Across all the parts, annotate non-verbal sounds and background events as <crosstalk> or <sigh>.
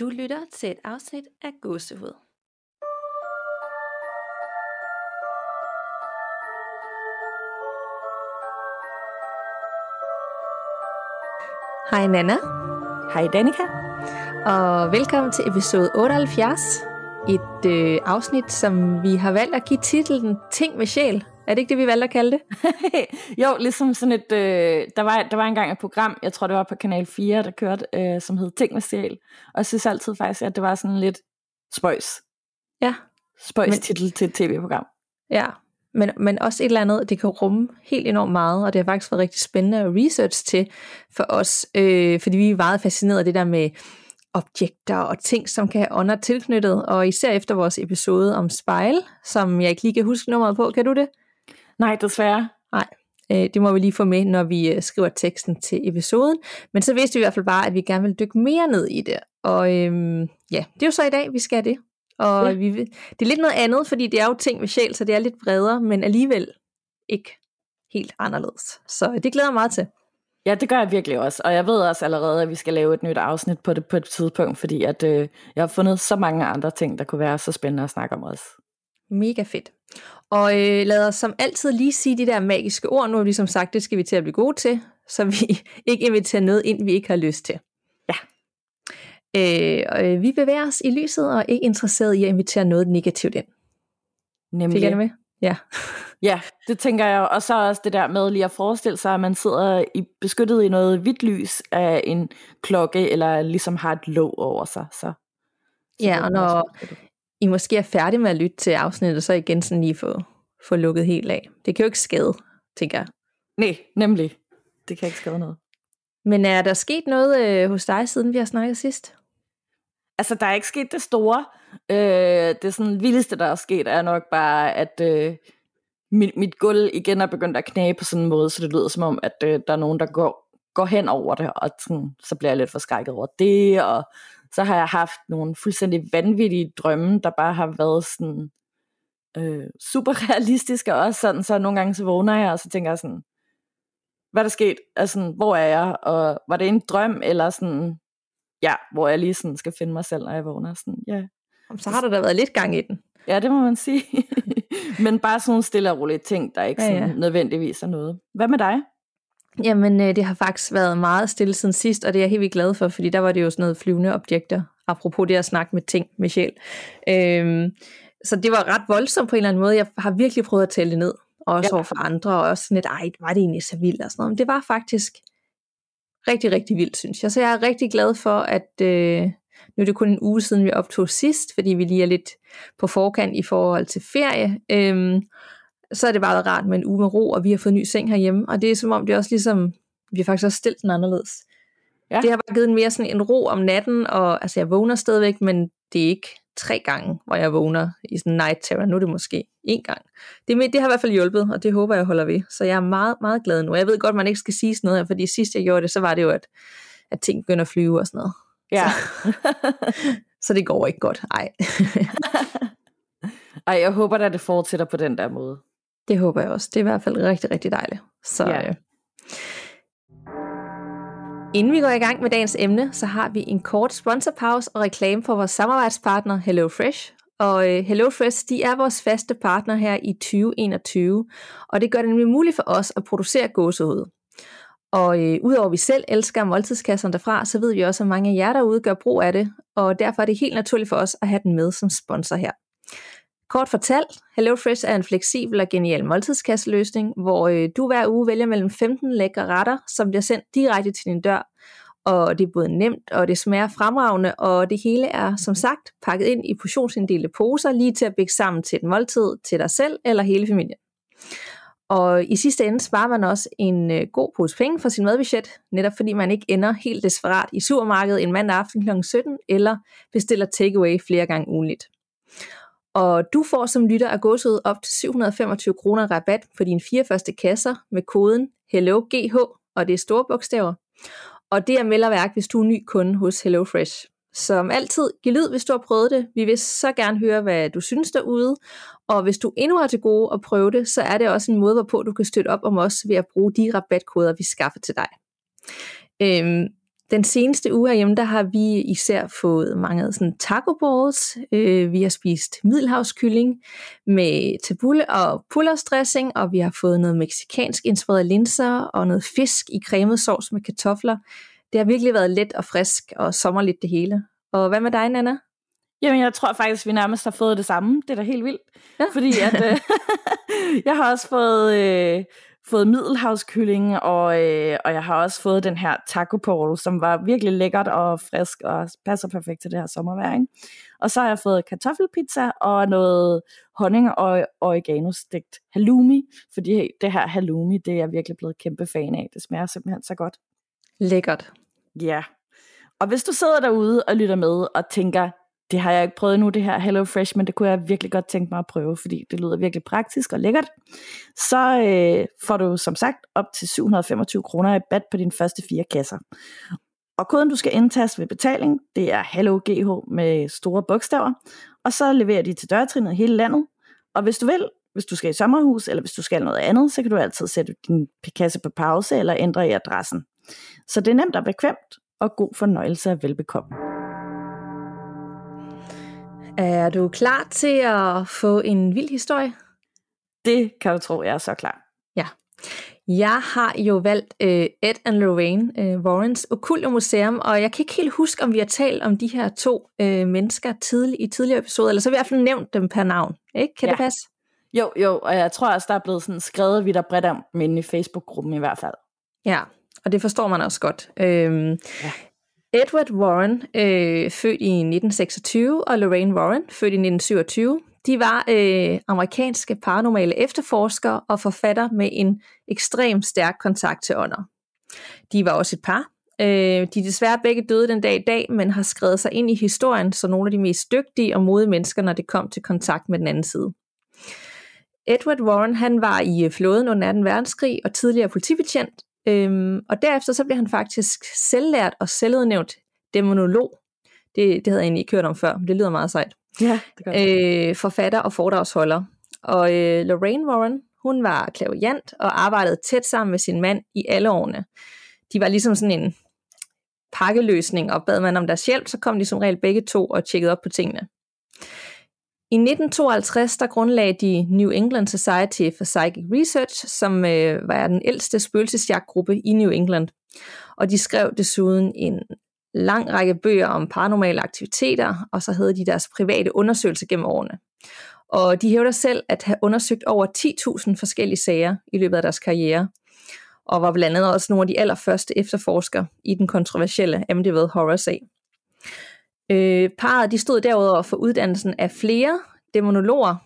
Du lytter til et afsnit af Gåsehud. Hej Nana, Hej Danika. og velkommen til episode 78. Et øh, afsnit, som vi har valgt at give titlen Ting med sjæl. Er det ikke det, vi valgte at kalde det? <laughs> jo, ligesom sådan et, øh, der, var, der var engang et program, jeg tror det var på Kanal 4, der kørte, øh, som hed Ting med sjæl. Og jeg synes altid faktisk, at det var sådan lidt spøjs. Ja. Spøjs Men- titel til et tv-program. Ja, men, men også et eller andet, det kan rumme helt enormt meget, og det har faktisk været rigtig spændende at research til for os, øh, fordi vi er meget fascineret af det der med objekter og ting, som kan have ånder tilknyttet, og især efter vores episode om spejl, som jeg ikke lige kan huske nummeret på, kan du det? Nej, desværre. Øh, det må vi lige få med, når vi øh, skriver teksten til episoden, men så vidste vi i hvert fald bare, at vi gerne vil dykke mere ned i det, og øhm, ja, det er jo så i dag, vi skal det. Og Ja. vi, det er lidt noget andet, fordi det er jo ting med sjæl, så det er lidt bredere, men alligevel ikke helt anderledes. Så det glæder jeg meget til. Ja, det gør jeg virkelig også. Og jeg ved også allerede, at vi skal lave et nyt afsnit på det på et tidspunkt, fordi at, øh, jeg har fundet så mange andre ting, der kunne være så spændende at snakke om også. Mega fedt. Og øh, lad os som altid lige sige de der magiske ord. Nu har vi ligesom sagt, det skal vi til at blive gode til, så vi <laughs> ikke inviterer noget ind, vi ikke har lyst til. Ja. Øh, og, øh, vi bevæger os i lyset og er ikke interesseret i at invitere noget negativt ind. Nemlig. Fik jeg det med? Ja. <laughs> Ja, det tænker jeg. Og så også det der med lige at forestille sig, at man sidder i, beskyttet i noget hvidt lys af en klokke, eller ligesom har et låg over sig. Så, så Ja, og når-. I måske er færdige med at lytte til afsnittet, så igen sådan lige få, få lukket helt af. Det kan jo ikke skade, tænker jeg. Nej, nemlig. Det kan ikke skade noget. Men er der sket noget øh, hos dig, siden vi har snakket sidst? Altså, der er ikke sket det store. Øh, det sådan vildeste, der er sket, er nok bare, at øh, mit, mit gulv igen er begyndt at knage på sådan en måde, så det lyder som om, at øh, der er nogen, der går, går hen over det, og sådan, så bliver jeg lidt forskrækket over det, og så har jeg haft nogle fuldstændig vanvittige drømme, der bare har været sådan øh, super realistiske også, sådan, så nogle gange så vågner jeg, og så tænker jeg sådan, hvad er der sket? Altså, hvor er jeg? Og var det en drøm, eller sådan, ja, hvor jeg lige sådan skal finde mig selv, når jeg vågner. Sådan, ja. Så har der da været lidt gang i den. ja, det må man sige. <laughs> Men bare sådan nogle stille og rolige ting, der ikke Ja, ja, ja. sådan nødvendigvis er noget. Hvad med dig? Jamen, øh, det har faktisk været meget stille siden sidst, og det er jeg helt vildt glad for, fordi der var det jo sådan noget flyvende objekter, apropos det at snakke med ting med sjæl. Øhm, så det var ret voldsomt på en eller anden måde. Jeg har virkelig prøvet at tælle det ned, også ja. Over for andre, og også sådan lidt, ej, var det egentlig så vildt og sådan noget. Men det var faktisk rigtig, rigtig vildt, synes jeg. Så jeg er rigtig glad for, at øh, nu er det kun en uge siden, vi optog sidst, fordi vi lige er lidt på forkant i forhold til ferie. Øhm, så er det bare rart med en uge med ro, og vi har fået en ny seng herhjemme, og det er som om, det er også ligesom, vi har faktisk også stillet den anderledes. Ja. Det har bare givet en mere sådan en ro om natten, og altså jeg vågner stadigvæk, men det er ikke tre gange, hvor jeg vågner i sådan night terror. Nu er det måske én gang. Det, med- det har i hvert fald hjulpet, og det håber jeg holder ved. Så jeg er meget, meget glad nu. Jeg ved godt, man ikke skal sige sådan noget her, fordi sidst jeg gjorde det, så var det jo, at, at ting begynder at flyve og sådan noget. Ja. Så <laughs> det går ikke godt. Ej, <laughs> Ej, jeg håber da, det fortsætter på den der måde. Det håber jeg også. Det er i hvert fald rigtig, rigtig dejligt. Så, Ja. øh, Inden vi går i gang med dagens emne, så har vi en kort sponsorpause og reklame for vores samarbejdspartner HelloFresh. Og øh, HelloFresh, de er vores faste partner her i 2021, og det gør det nemlig muligt for os at producere gåsehud. Og øh, udover at vi selv elsker måltidskasserne derfra, så ved vi også, at mange af jer derude gør brug af det, og derfor er det helt naturligt for os at have den med som sponsor her. Kort fortalt, HelloFresh er en fleksibel og genial måltidskasseløsning, hvor øh, du hver uge vælger mellem 15 lækre retter, som bliver sendt direkte til din dør. Og det er både nemt, og det smager fremragende, og det hele er som sagt pakket ind i portionsinddelte poser, lige til at bække sammen til et måltid til dig selv eller hele familien. Og i sidste ende sparer man også en øh, god pose penge for sin madbudget, netop fordi man ikke ender helt desperat i supermarkedet en mandag aften kl. 17, eller bestiller takeaway flere gange ugenligt. Og du får som lytter af godset op til 725 kroner rabat på dine fire første kasser med koden HelloGH, og det er store bogstaver. Og det er melderværk, hvis du er ny kunde hos HelloFresh. Som altid, giv lyd, hvis du har prøvet det. Vi vil så gerne høre, hvad du synes derude. Og hvis du endnu har til gode at prøve det, så er det også en måde, hvorpå du kan støtte op om os ved at bruge de rabatkoder, vi skaffer til dig. Øhm, den seneste uge herhjemme, der har vi især fået mange sådan taco balls. Øh, vi har spist middelhavskylling med tabule og pullerstressing, og vi har fået noget meksikansk inspireret linser og noget fisk i cremet sovs med kartofler. Det har virkelig været let og frisk og sommerligt det hele. Og hvad med dig, Nana? Jamen, jeg tror faktisk, vi nærmest har fået det samme. Det er da helt vildt. Ja. Fordi at, øh, <laughs> <laughs> jeg har også fået, øh, fået middelhavskylling, og, øh, og jeg har også fået den her taco portal, som var virkelig lækkert og frisk, og passer perfekt til det her sommervejr. Ikke? Og så har jeg fået kartoffelpizza og noget honning og oregano stegt halloumi, fordi det her halloumi, det er jeg virkelig blevet kæmpe fan af. Det smager simpelthen så godt. Lækkert. Ja. Og hvis du sidder derude og lytter med og tænker, det har jeg ikke prøvet nu, det her Hello Fresh, men det kunne jeg virkelig godt tænke mig at prøve, fordi det lyder virkelig praktisk og lækkert. Så øh, får du som sagt op til 725 kroner i bat på dine første fire kasser. Og koden du skal indtaste ved betaling, det er HelloGH med store bogstaver, og så leverer de til dørtrinnet hele landet. Og hvis du vil, hvis du skal i sommerhus, eller hvis du skal noget andet, så kan du altid sætte din kasse på pause eller ændre i adressen. Så det er nemt og bekvemt, og god fornøjelse og velbekomme. Er du klar til at få en vild historie? Det kan du tro, jeg er så klar. Ja. Jeg har jo valgt uh, Ed and Lorraine uh, Warrens Okulte Museum, og jeg kan ikke helt huske, om vi har talt om de her to uh, mennesker tidlig, i tidligere episoder, eller så har vi i hvert fald nævnt dem per navn. Ikke? Kan ja. det passe? Jo, jo, og jeg tror også, der er blevet sådan skrevet vidt og bredt om dem inde i Facebook-gruppen i hvert fald. Ja, og det forstår man også godt. Øhm, ja. Edward Warren, øh, født i 1926, og Lorraine Warren, født i 1927, de var øh, amerikanske paranormale efterforskere og forfatter med en ekstrem stærk kontakt til ånder. De var også et par. Øh, de er desværre begge døde den dag i dag, men har skrevet sig ind i historien som nogle af de mest dygtige og modige mennesker, når det kom til kontakt med den anden side. Edward Warren han var i øh, flåden under 2. verdenskrig og tidligere politibetjent, Øhm, og derefter så blev han faktisk selvlært og selvudnævnt demonolog. Det, det havde jeg egentlig ikke hørt om før, men det lyder meget sejt. Ja, det gør øh, Forfatter og foredragsholder. Og øh, Lorraine Warren, hun var klaviant og arbejdede tæt sammen med sin mand i alle årene. De var ligesom sådan en pakkeløsning, og bad man om deres hjælp, så kom de som regel begge to og tjekkede op på tingene. I 1952 der grundlagde de New England Society for Psychic Research, som øh, var den ældste spøgelsesjagtgruppe i New England. Og de skrev desuden en lang række bøger om paranormale aktiviteter, og så havde de deres private undersøgelser gennem årene. Og de hævder selv at have undersøgt over 10.000 forskellige sager i løbet af deres karriere, og var blandt andet også nogle af de allerførste efterforskere i den kontroversielle Amityville horror-sag. Øh, parret de stod derudover for uddannelsen af flere demonologer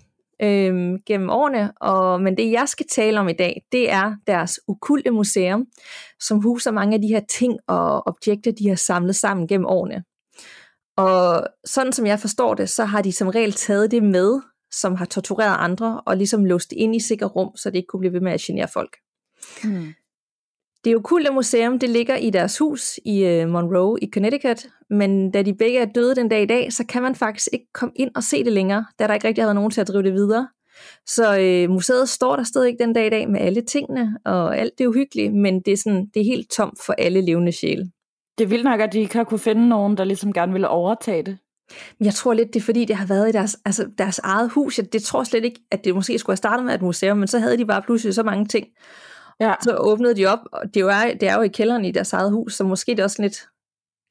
øh, gennem årene, og, men det jeg skal tale om i dag, det er deres ukulte museum, som huser mange af de her ting og objekter, de har samlet sammen gennem årene. Og sådan som jeg forstår det, så har de som regel taget det med, som har tortureret andre, og ligesom låst det ind i sikker rum, så det ikke kunne blive ved med at genere folk. Hmm. Det okulte museum det ligger i deres hus i uh, Monroe i Connecticut, men da de begge er døde den dag i dag, så kan man faktisk ikke komme ind og se det længere, da der ikke rigtig har været nogen til at drive det videre. Så uh, museet står der stadig ikke den dag i dag med alle tingene, og alt det er uhyggeligt, men det er, sådan, det er helt tomt for alle levende sjæle. Det er vildt nok, at de ikke har kunne finde nogen, der ligesom gerne ville overtage det. Jeg tror lidt, det er fordi, det har været i deres, altså deres eget hus. Jeg det tror slet ikke, at det måske skulle have startet med et museum, men så havde de bare pludselig så mange ting. Ja. Så åbnede de op, og det er, jo, det er jo i kælderen i deres eget hus, så måske det er også lidt,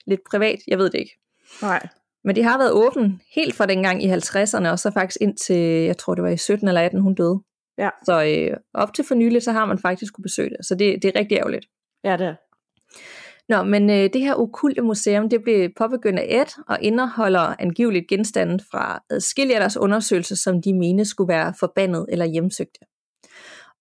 lidt privat, jeg ved det ikke. Nej. Men det har været åbent helt fra dengang i 50'erne, og så faktisk ind til, jeg tror det var i 17 eller 18, hun døde. Ja. Så øh, op til for nylig, så har man faktisk kunne besøge det, så det, det er rigtig ærgerligt. Ja, det er. Nå, men øh, det her okulte museum, det blev påbegyndt af Ed, og indeholder angiveligt genstanden fra adskillige af deres undersøgelser, som de mente skulle være forbandet eller hjemsøgte.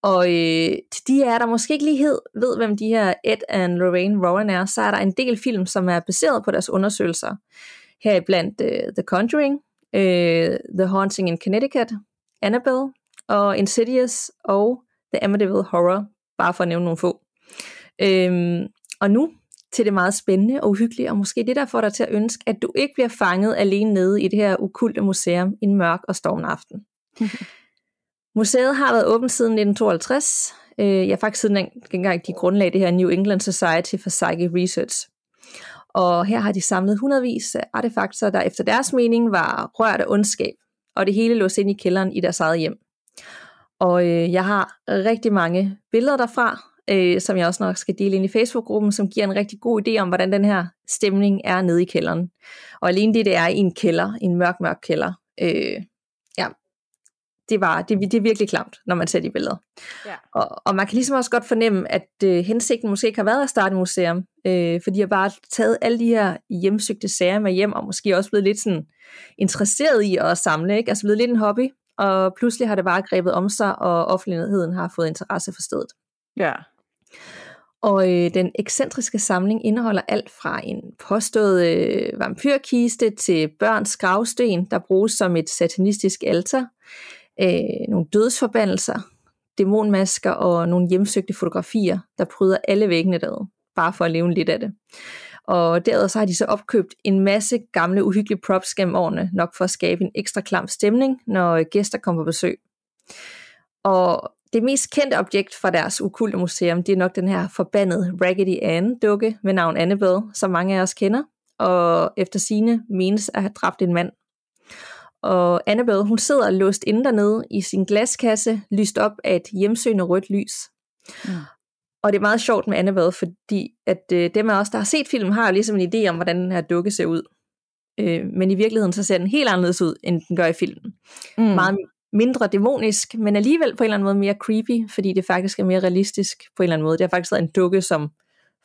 Og øh, til de er der måske ikke lige hed, ved, hvem de her Ed and Lorraine Warren er, så er der en del film, som er baseret på deres undersøgelser. Her blandt øh, The Conjuring, øh, The Haunting in Connecticut, Annabelle og Insidious og The Amityville Horror, bare for at nævne nogle få. Øhm, og nu til det meget spændende og uhyggelige, og måske det, der får dig til at ønske, at du ikke bliver fanget alene nede i det her ukulte museum en mørk og stormaften. aften. <laughs> Museet har været åbent siden 1952. Øh, jeg faktisk siden dengang de grundlagde det her New England Society for Psychic Research. Og her har de samlet hundredvis af artefakter, der efter deres mening var rørt af ondskab, og det hele lå ind i kælderen i deres eget hjem. Og øh, jeg har rigtig mange billeder derfra, øh, som jeg også nok skal dele ind i Facebook-gruppen, som giver en rigtig god idé om, hvordan den her stemning er nede i kælderen. Og alene det, det er i en kælder, en mørk, mørk kælder, øh, det, var, det, det er virkelig klamt, når man ser de billeder. Ja. Og, og man kan ligesom også godt fornemme, at øh, hensigten måske ikke har været at starte et museum, øh, fordi jeg bare har taget alle de her hjemsøgte sager med hjem, og måske også blevet lidt sådan interesseret i at samle, ikke? altså blevet lidt en hobby, og pludselig har det bare grebet om sig, og offentligheden har fået interesse for stedet. Ja. Og øh, den ekscentriske samling indeholder alt fra en påstået øh, vampyrkiste til børns gravsten, der bruges som et satanistisk alter, øh, nogle dødsforbandelser, dæmonmasker og nogle hjemsøgte fotografier, der pryder alle væggene derude, bare for at leve lidt af det. Og derudover så har de så opkøbt en masse gamle uhyggelige props gennem årene, nok for at skabe en ekstra klam stemning, når gæster kommer på besøg. Og det mest kendte objekt fra deres ukulte museum, det er nok den her forbandede Raggedy Ann dukke med navn Annabelle, som mange af os kender, og efter sine menes at have dræbt en mand. Og Annabelle, hun sidder låst inde dernede i sin glaskasse, lyst op af et hjemsøgende rødt lys. Mm. Og det er meget sjovt med Annabelle, fordi at øh, dem af os, der har set filmen, har ligesom en idé om, hvordan den her dukke ser ud. Øh, men i virkeligheden, så ser den helt anderledes ud, end den gør i filmen. Mm. Meget mindre dæmonisk, men alligevel på en eller anden måde mere creepy, fordi det faktisk er mere realistisk på en eller anden måde. Det har faktisk været en dukke, som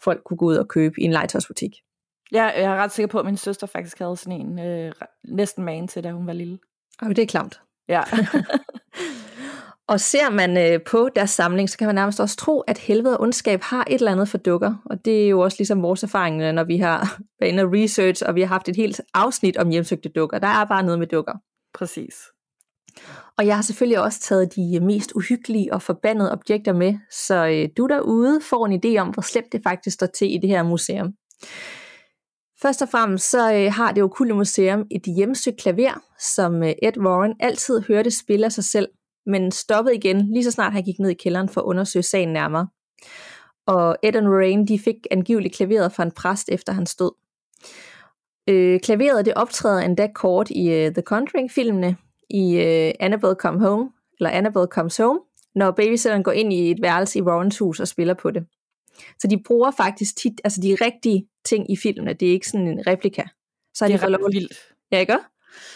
folk kunne gå ud og købe i en legetøjsbutik. Ja, jeg er ret sikker på, at min søster faktisk havde sådan en øh, næsten man til, da hun var lille. Og det er klamt. Ja. <laughs> og ser man øh, på deres samling, så kan man nærmest også tro, at helvede og ondskab har et eller andet for dukker. Og det er jo også ligesom vores erfaring, når vi har <laughs> været inde og research, og vi har haft et helt afsnit om hjemsøgte dukker. Der er bare noget med dukker. Præcis. Og jeg har selvfølgelig også taget de mest uhyggelige og forbandede objekter med, så øh, du derude får en idé om, hvor slemt det faktisk står til i det her museum. Først og fremmest så øh, har det okulte museum et hjemsøgt klaver, som øh, Ed Warren altid hørte spille af sig selv, men stoppede igen lige så snart han gik ned i kælderen for at undersøge sagen nærmere. Og Ed og Lorraine de fik angiveligt klaveret fra en præst efter han stod. Øh, klaveret det optræder endda kort i uh, The Conjuring-filmene, i uh, Annabelle Come Home, eller Annabelle Comes Home, når babysitteren går ind i et værelse i Warrens hus og spiller på det. Så de bruger faktisk tit, altså de rigtige ting i filmene, det er ikke sådan en replika. Så det er de ret vildt. Ja, ikke?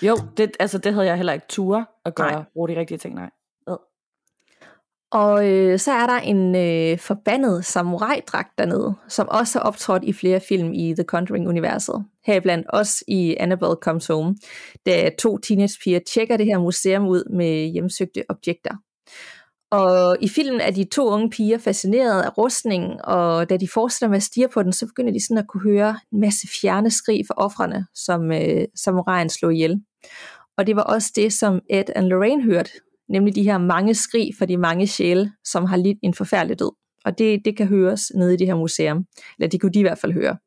Jo, det, altså det havde jeg heller ikke tur at gøre, nej. bruge de rigtige ting, nej. Og øh, så er der en øh, forbandet samurai-dragt dernede, som også har optrådt i flere film i The Conjuring-universet. Heriblandt også i Annabelle Comes Home, da to teenagepiger tjekker det her museum ud med hjemsøgte objekter. Og i filmen er de to unge piger fascineret af rustningen, og da de fortsætter med at stige på den, så begynder de sådan at kunne høre en masse fjerne skrig fra offrene, som øh, samuraien slog ihjel. Og det var også det, som Ed og Lorraine hørte, nemlig de her mange skrig fra de mange sjæle, som har lidt en forfærdelig død. Og det, det kan høres nede i det her museum, eller det kunne de i hvert fald høre.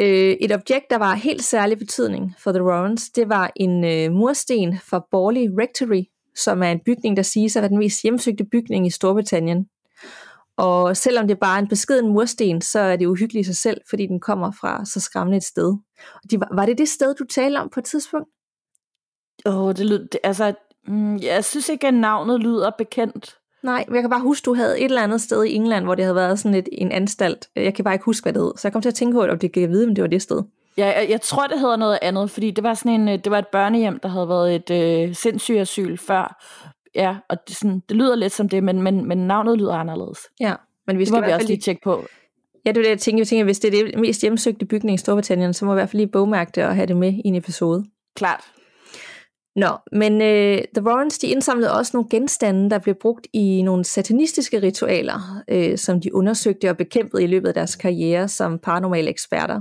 Øh, et objekt, der var helt særlig betydning for The Warrens, det var en øh, mursten fra Borley Rectory, som er en bygning, der siges at være den mest hjemsøgte bygning i Storbritannien. Og selvom det bare er en beskeden mursten, så er det uhyggeligt i sig selv, fordi den kommer fra så skræmmende et sted. Og de, var det det sted, du talte om på et tidspunkt? Åh, oh, det lyder, det, altså, mm, jeg synes ikke, at navnet lyder bekendt. Nej, men jeg kan bare huske, du havde et eller andet sted i England, hvor det havde været sådan et, en anstalt. Jeg kan bare ikke huske, hvad det hed. Så jeg kom til at tænke på, om det kan vide, om det var det sted. Ja, jeg, jeg tror, det hedder noget andet, fordi det var sådan en, øh, det var et børnehjem, der havde været et øh, sindssygt asyl før. Ja, og det, sådan, det lyder lidt som det, men, men, men navnet lyder anderledes. Ja, men vi skal det må vi også lige tjekke på. Ja, det er det, jeg tænker. Jeg tænker, hvis det er det mest hjemsøgte bygning i Storbritannien, så må vi i hvert fald lige bogmærke det og have det med i en episode. Klart. Nå, men uh, The Warrens, de indsamlede også nogle genstande, der blev brugt i nogle satanistiske ritualer, uh, som de undersøgte og bekæmpede i løbet af deres karriere som paranormale eksperter.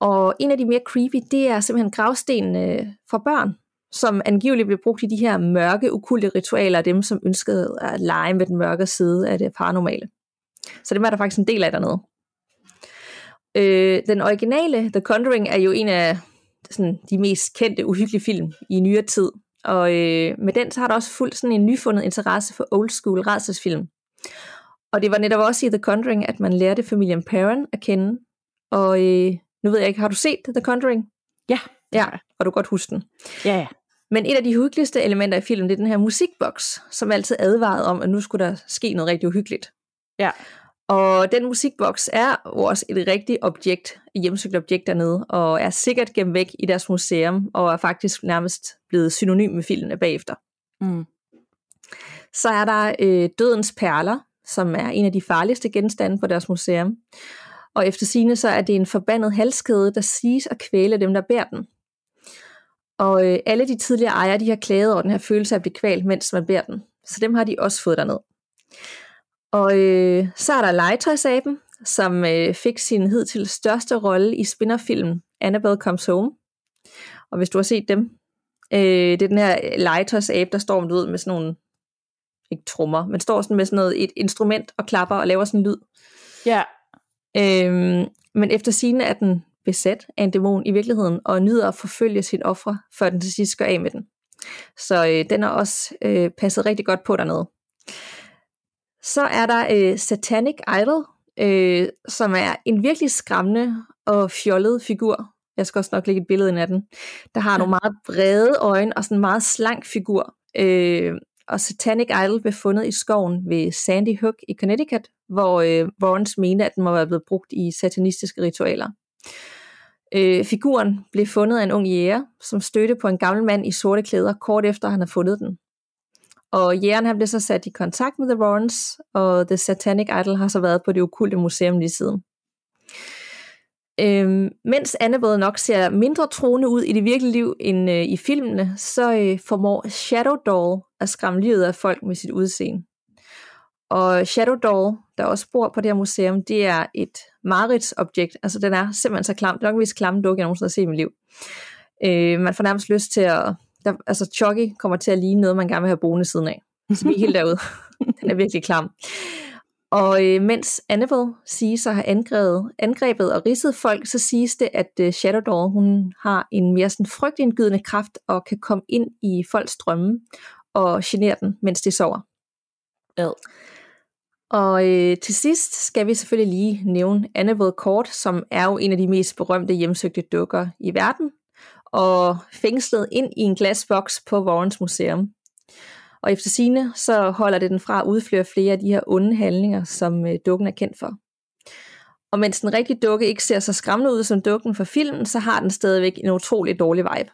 Og en af de mere creepy, det er simpelthen gravstenene for børn, som angiveligt blev brugt i de her mørke, ukulte ritualer af dem, som ønskede at lege med den mørke side af det paranormale. Så det var der faktisk en del af dernede. Øh, den originale, The Conjuring, er jo en af sådan, de mest kendte uhyggelige film i nyere tid. Og øh, med den så har der også fuldt sådan en nyfundet interesse for old school rædselsfilm. Og det var netop også i The Conjuring, at man lærte familien Perron at kende. Og øh, nu ved jeg ikke, har du set The Conjuring? Ja. Ja, og du godt huske den. Ja, ja. Men et af de hyggeligste elementer i filmen, det er den her musikboks, som altid advarede om, at nu skulle der ske noget rigtig uhyggeligt. Ja. Og den musikboks er også et rigtigt objekt, et hjemsøgt objekt dernede, og er sikkert gemt væk i deres museum, og er faktisk nærmest blevet synonym med filmene bagefter. Mm. Så er der øh, Dødens Perler, som er en af de farligste genstande på deres museum. Og efter sine så er det en forbandet halskæde, der siges at kvæle dem, der bærer den. Og øh, alle de tidligere ejere, de har klaget over den her følelse af at blive kvalt, mens man bærer den. Så dem har de også fået derned. Og øh, så er der legetøjsaben, som øh, fik sin hidtil største rolle i spinnerfilmen Annabelle Comes Home. Og hvis du har set dem, øh, det er den her legetøjsabe, der står med, med sådan nogle, ikke trummer, men står sådan med sådan noget, et instrument og klapper og laver sådan en lyd. Ja. Øhm, men efter sine er den besat af en dæmon i virkeligheden, og nyder at forfølge sin ofre, før den til sidst går af med den. Så øh, den er også øh, passet rigtig godt på dernede. Så er der øh, Satanic Idol, øh, som er en virkelig skræmmende og fjollet figur. Jeg skal også nok lægge et billede ind af den. Der har ja. nogle meget brede øjne og sådan en meget slank figur. Øh, og Satanic Idol blev fundet i skoven ved Sandy Hook i Connecticut, hvor øh, Warrens mente, at den må være blevet brugt i satanistiske ritualer. Øh, figuren blev fundet af en ung jæger, som stødte på en gammel mand i sorte klæder, kort efter han havde fundet den. Og jægeren han blev så sat i kontakt med The Warrens, og The Satanic Idol har så været på det okulte museum lige siden. Øhm, mens Annabelle nok ser mindre troende ud i det virkelige liv end øh, i filmene, så øh, formår Shadow Doll at skræmme livet af folk med sit udseende. Og Shadow Doll, der også bor på det her museum, det er et mareridsobjekt. Altså den er simpelthen så klam. Det er nok vist klamme dukke, jeg nogensinde har set i mit liv. Øh, man får nærmest lyst til at... Der, altså Chucky kommer til at ligne noget, man gerne vil have boende siden af. Så vi er helt <laughs> derude. den er virkelig klam. Og øh, mens Annabelle siges at have angrebet, angrebet og ridset folk, så siges det, at øh, Shadow Doll, hun har en mere sådan frygtindgydende kraft og kan komme ind i folks drømme og genere den, mens de sover. Ja. Og øh, til sidst skal vi selvfølgelig lige nævne Annabelle Court, som er jo en af de mest berømte hjemsøgte dukker i verden, og fængslet ind i en glasboks på Warrens Museum. Og efter sine så holder det den fra at udføre flere af de her onde handlinger, som øh, dukken er kendt for. Og mens den rigtige dukke ikke ser så skræmmende ud som dukken fra filmen, så har den stadigvæk en utrolig dårlig vibe.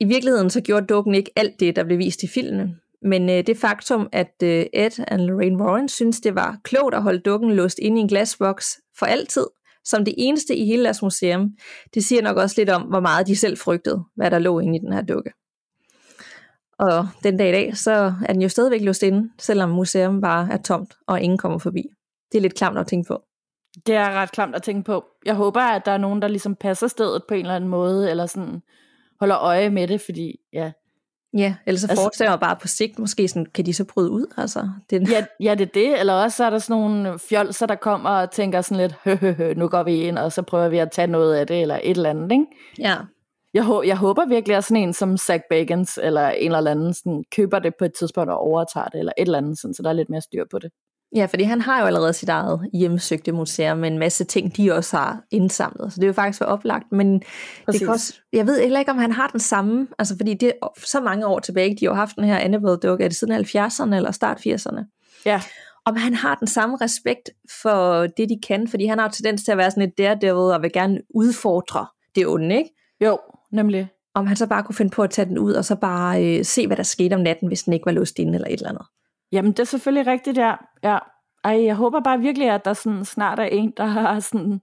I virkeligheden så gjorde dukken ikke alt det, der blev vist i filmen, men øh, det faktum, at øh, Ed og Lorraine Warren synes, det var klogt at holde dukken låst inde i en glasboks for altid, som det eneste i hele deres museum, det siger nok også lidt om, hvor meget de selv frygtede, hvad der lå inde i den her dukke. Og den dag i dag, så er den jo stadigvæk låst inde, selvom museum bare er tomt, og ingen kommer forbi. Det er lidt klamt at tænke på. Det er ret klamt at tænke på. Jeg håber, at der er nogen, der ligesom passer stedet på en eller anden måde, eller sådan holder øje med det, fordi ja, Ja, ellers så altså, forestiller jeg bare på sigt, måske sådan, kan de så bryde ud? Altså, det... Ja, ja, det er det, eller også så er der sådan nogle fjolser, der kommer og tænker sådan lidt, hø, hø, hø, nu går vi ind, og så prøver vi at tage noget af det, eller et eller andet, ikke? Ja. Jeg, jeg håber virkelig, at sådan en som Zach Bagans, eller en eller anden, sådan, køber det på et tidspunkt og overtager det, eller et eller andet, sådan, så der er lidt mere styr på det. Ja, fordi han har jo allerede sit eget hjemmesøgte museum med en masse ting, de også har indsamlet. Så det er jo faktisk været oplagt. Men det kan også, jeg ved heller ikke, om han har den samme. Altså fordi det er så mange år tilbage, de har jo haft den her Annabelle-dukke. Er det siden 70'erne eller start 80'erne? Ja. Om han har den samme respekt for det, de kan. Fordi han har tendens til at være sådan et daredevil og vil gerne udfordre det onde, ikke? Jo, nemlig. Om han så bare kunne finde på at tage den ud, og så bare øh, se, hvad der skete om natten, hvis den ikke var låst inde eller et eller andet. Jamen, det er selvfølgelig rigtigt, ja. ja. Ej, jeg håber bare virkelig, at der sådan snart er en, der har sådan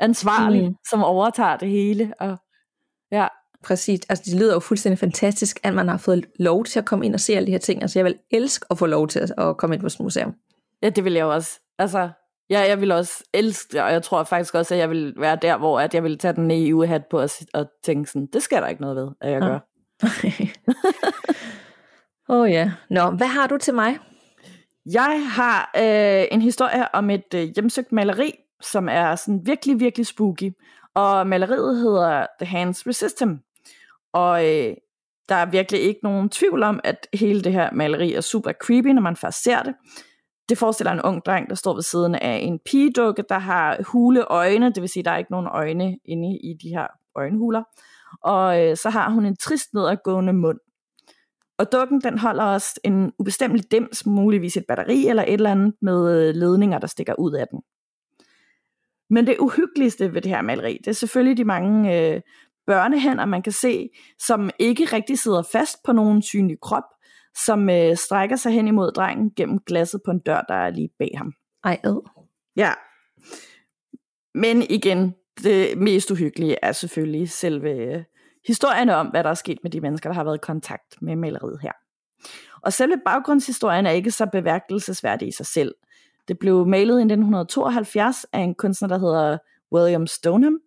ansvarlig, mm. som overtager det hele. Og, ja. Præcis. Altså, det lyder jo fuldstændig fantastisk, at man har fået lov til at komme ind og se alle de her ting. Altså, jeg vil elske at få lov til at komme ind på et museum. Ja, det vil jeg også. Altså, ja, jeg vil også elske det, og jeg tror faktisk også, at jeg vil være der, hvor at jeg vil tage den i hat på og, og tænke sådan, det skal der ikke noget ved, at jeg ja. gør. <laughs> Åh oh, ja. Nå, hvad har du til mig? Jeg har øh, en historie om et øh, hjemsøgt maleri, som er sådan virkelig, virkelig spooky. Og maleriet hedder The Hands Resist Him. Og øh, der er virkelig ikke nogen tvivl om, at hele det her maleri er super creepy, når man først ser det det forestiller en ung dreng, der står ved siden af en pigedukke, der har hule øjne, det vil sige, der er ikke nogen øjne inde i de her øjenhuler. Og øh, så har hun en trist nedadgående mund. Og dukken den holder også en ubestemmelig dims, muligvis et batteri eller et eller andet med øh, ledninger, der stikker ud af den. Men det uhyggeligste ved det her maleri, det er selvfølgelig de mange øh, børnehænder, man kan se, som ikke rigtig sidder fast på nogen synlig krop, som øh, strækker sig hen imod drengen gennem glasset på en dør, der er lige bag ham. Ej, ad. Ja. Men igen, det mest uhyggelige er selvfølgelig selve øh, historien om, hvad der er sket med de mennesker, der har været i kontakt med maleriet her. Og selve baggrundshistorien er ikke så beværkelsesværdig i sig selv. Det blev malet i 1972 af en kunstner, der hedder William Stoneham,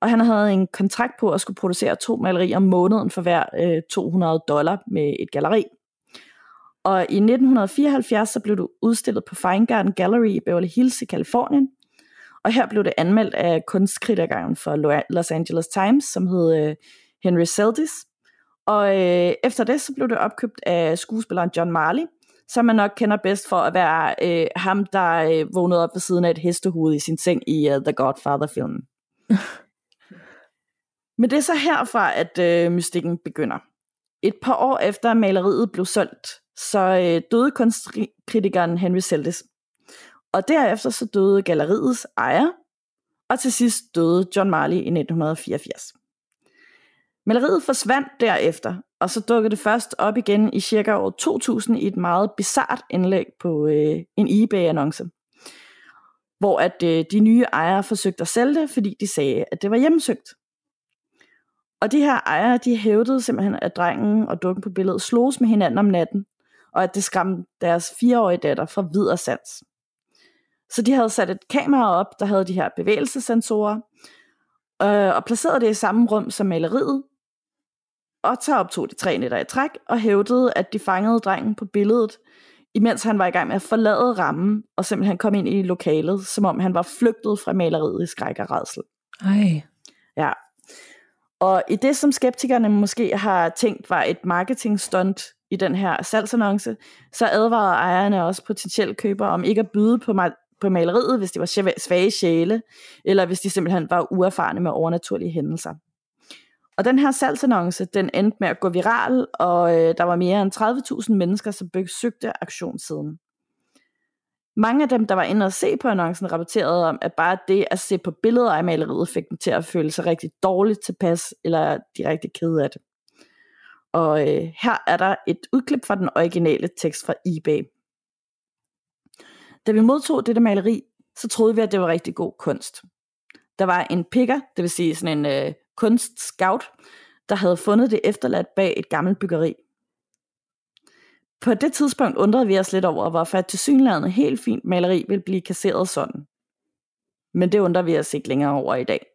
og han havde en kontrakt på at skulle producere to malerier om måneden for hver øh, 200 dollar med et galleri. Og i 1974 så blev du udstillet på Fine Garden Gallery i Beverly Hills i Kalifornien. Og her blev det anmeldt af kunstkritikeren for Los Angeles Times, som hed øh, Henry Seldes. Og øh, efter det så blev det opkøbt af skuespilleren John Marley, som man nok kender bedst for at være øh, ham, der øh, vågnede op ved siden af et hestehoved i sin seng i uh, The Godfather-filmen. Men det er så herfra, at øh, mystikken begynder. Et par år efter maleriet blev solgt, så øh, døde kunstkritikeren Henry Seldes. Og derefter så døde galleriets ejer, og til sidst døde John Marley i 1984. Maleriet forsvandt derefter, og så dukkede det først op igen i cirka år 2000 i et meget bizart indlæg på øh, en eBay-annonce. Hvor at øh, de nye ejere forsøgte at sælge det, fordi de sagde, at det var hjemmesøgt. Og de her ejere, de hævdede simpelthen, at drengen og dukken på billedet sloges med hinanden om natten, og at det skræmte deres fireårige datter fra videre sans. Så de havde sat et kamera op, der havde de her bevægelsessensorer, øh, og placeret det i samme rum som maleriet, og så optog de tre nætter i træk, og hævdede, at de fangede drengen på billedet, imens han var i gang med at forlade rammen, og simpelthen kom ind i lokalet, som om han var flygtet fra maleriet i skræk og redsel. Ej. Ja, og i det, som skeptikerne måske har tænkt var et marketingstunt i den her salgsannonce, så advarede ejerne også potentielle købere om ikke at byde på, ma- på maleriet, hvis de var svage sjæle, eller hvis de simpelthen var uerfarne med overnaturlige hændelser. Og den her salgsannonce, den endte med at gå viral, og øh, der var mere end 30.000 mennesker, som besøgte aktionssiden. Mange af dem, der var inde og se på annoncen, rapporterede om, at bare det at se på billeder af maleriet fik dem til at føle sig rigtig dårligt tilpas, eller direkte kede af det. Og øh, her er der et udklip fra den originale tekst fra eBay. Da vi modtog dette maleri, så troede vi, at det var rigtig god kunst. Der var en picker, det vil sige sådan en øh, kunstscout, der havde fundet det efterladt bag et gammelt byggeri. På det tidspunkt undrede vi os lidt over, hvorfor et tilsyneladende helt fint maleri ville blive kasseret sådan. Men det undrer vi os ikke længere over i dag.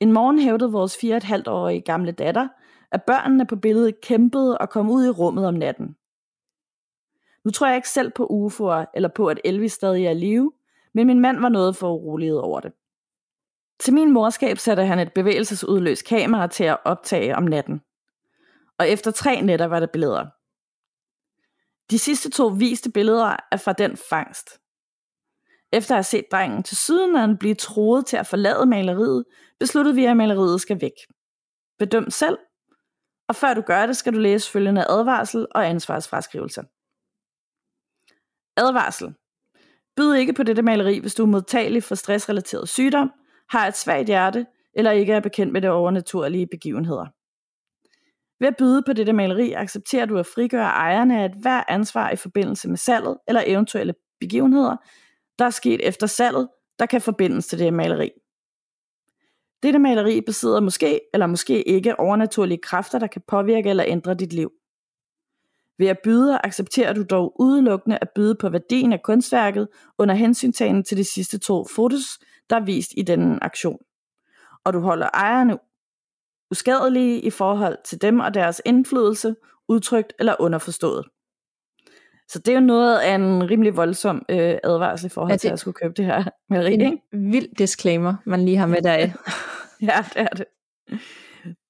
En morgen hævdede vores 4,5-årige gamle datter, at børnene på billedet kæmpede og kom ud i rummet om natten. Nu tror jeg ikke selv på UFO'er eller på, at Elvis stadig er i live, men min mand var noget for uroliget over det. Til min morskab satte han et bevægelsesudløst kamera til at optage om natten og efter tre nætter var der billeder. De sidste to viste billeder er fra den fangst. Efter at have set drengen til syden blive troet til at forlade maleriet, besluttede vi, at maleriet skal væk. Bedøm selv, og før du gør det, skal du læse følgende advarsel og ansvarsfraskrivelse. Advarsel. Byd ikke på dette maleri, hvis du er modtagelig for stressrelateret sygdom, har et svagt hjerte eller ikke er bekendt med det overnaturlige begivenheder. Ved at byde på dette maleri accepterer du at frigøre ejerne af et hver ansvar i forbindelse med salget eller eventuelle begivenheder, der er sket efter salget, der kan forbindes til det maleri. Dette maleri besidder måske eller måske ikke overnaturlige kræfter, der kan påvirke eller ændre dit liv. Ved at byde accepterer du dog udelukkende at byde på værdien af kunstværket under hensyntagen til de sidste to fotos, der er vist i denne aktion. Og du holder ejerne uskadelige i forhold til dem og deres indflydelse, udtrykt eller underforstået. Så det er jo noget af en rimelig voldsom øh, advarsel i forhold ja, det, til at skulle købe det her <laughs> maleri. En vild disclaimer, man lige har med der. <laughs> ja, det er det.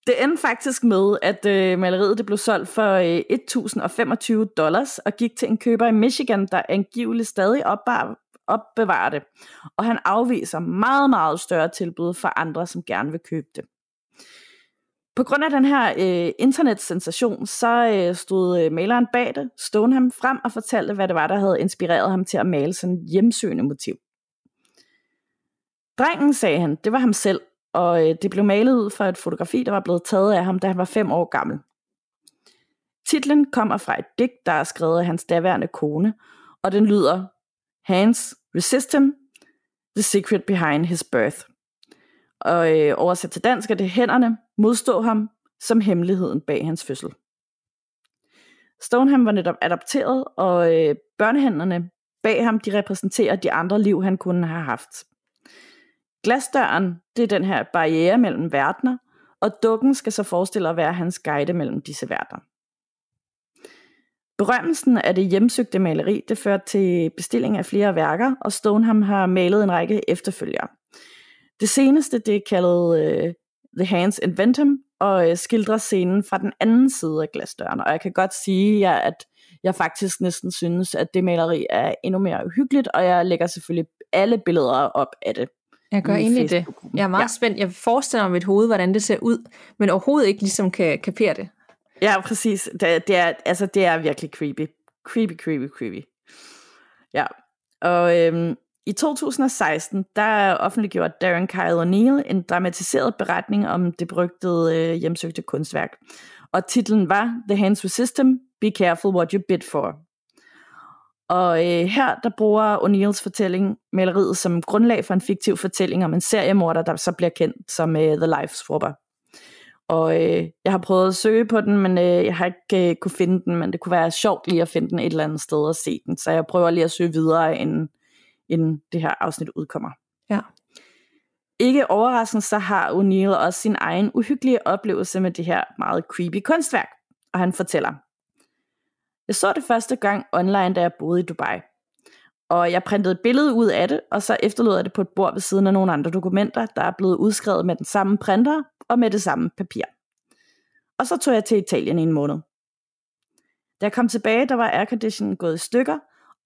Det endte faktisk med, at øh, maleriet det blev solgt for øh, 1025 dollars og gik til en køber i Michigan, der angiveligt stadig opbar, opbevarer det. Og han afviser meget, meget større tilbud for andre, som gerne vil købe det. På grund af den her øh, internetsensation, så øh, stod øh, maleren bag det, Stoneham, frem og fortalte, hvad det var, der havde inspireret ham til at male sådan et hjemsøgende motiv. Drengen, sagde han, det var ham selv, og øh, det blev malet ud fra et fotografi, der var blevet taget af ham, da han var fem år gammel. Titlen kommer fra et digt, der er skrevet af hans daværende kone, og den lyder Hans resist the secret behind his birth. Og øh, oversat til dansk er det hænderne modstå ham som hemmeligheden bag hans fødsel. Stoneham var netop adopteret, og øh, børnehænderne bag ham, de repræsenterer de andre liv, han kunne have haft. Glasdøren, det er den her barriere mellem verdener, og dukken skal så forestille at være hans guide mellem disse verdener. Berømmelsen af det hjemsøgte maleri, det førte til bestilling af flere værker, og Stoneham har malet en række efterfølgere. Det seneste, det er kaldet uh, The Hands Inventum, og uh, skildrer scenen fra den anden side af glasdøren. Og jeg kan godt sige, ja, at jeg faktisk næsten synes, at det maleri er endnu mere uhyggeligt, og jeg lægger selvfølgelig alle billeder op af det. Jeg gør egentlig det. Jeg er meget ja. spændt. Jeg forestiller mig mit hoved, hvordan det ser ud, men overhovedet ikke ligesom kan kapere det. Ja, præcis. Det, det, er, altså, det er virkelig creepy. Creepy, creepy, creepy. Ja. Og øhm, i 2016, der offentliggjorde Darren Kyle O'Neill en dramatiseret beretning om det berygtede øh, hjemsøgte kunstværk. Og titlen var The Hands System: Be Careful What You Bid For. Og øh, her der bruger O'Neills fortælling maleriet som grundlag for en fiktiv fortælling om en seriemorder, der så bliver kendt som øh, The Life Swapper. Og øh, jeg har prøvet at søge på den, men øh, jeg har ikke øh, kunne finde den, men det kunne være sjovt lige at finde den et eller andet sted og se den. Så jeg prøver lige at søge videre, inden, inden det her afsnit udkommer. Ja. Ikke overraskende, så har O'Neill også sin egen uhyggelige oplevelse med det her meget creepy kunstværk. Og han fortæller, Jeg så det første gang online, da jeg boede i Dubai. Og jeg printede et billede ud af det, og så efterlod jeg det på et bord ved siden af nogle andre dokumenter, der er blevet udskrevet med den samme printer og med det samme papir. Og så tog jeg til Italien i en måned. Da jeg kom tilbage, der var airconditionen gået i stykker,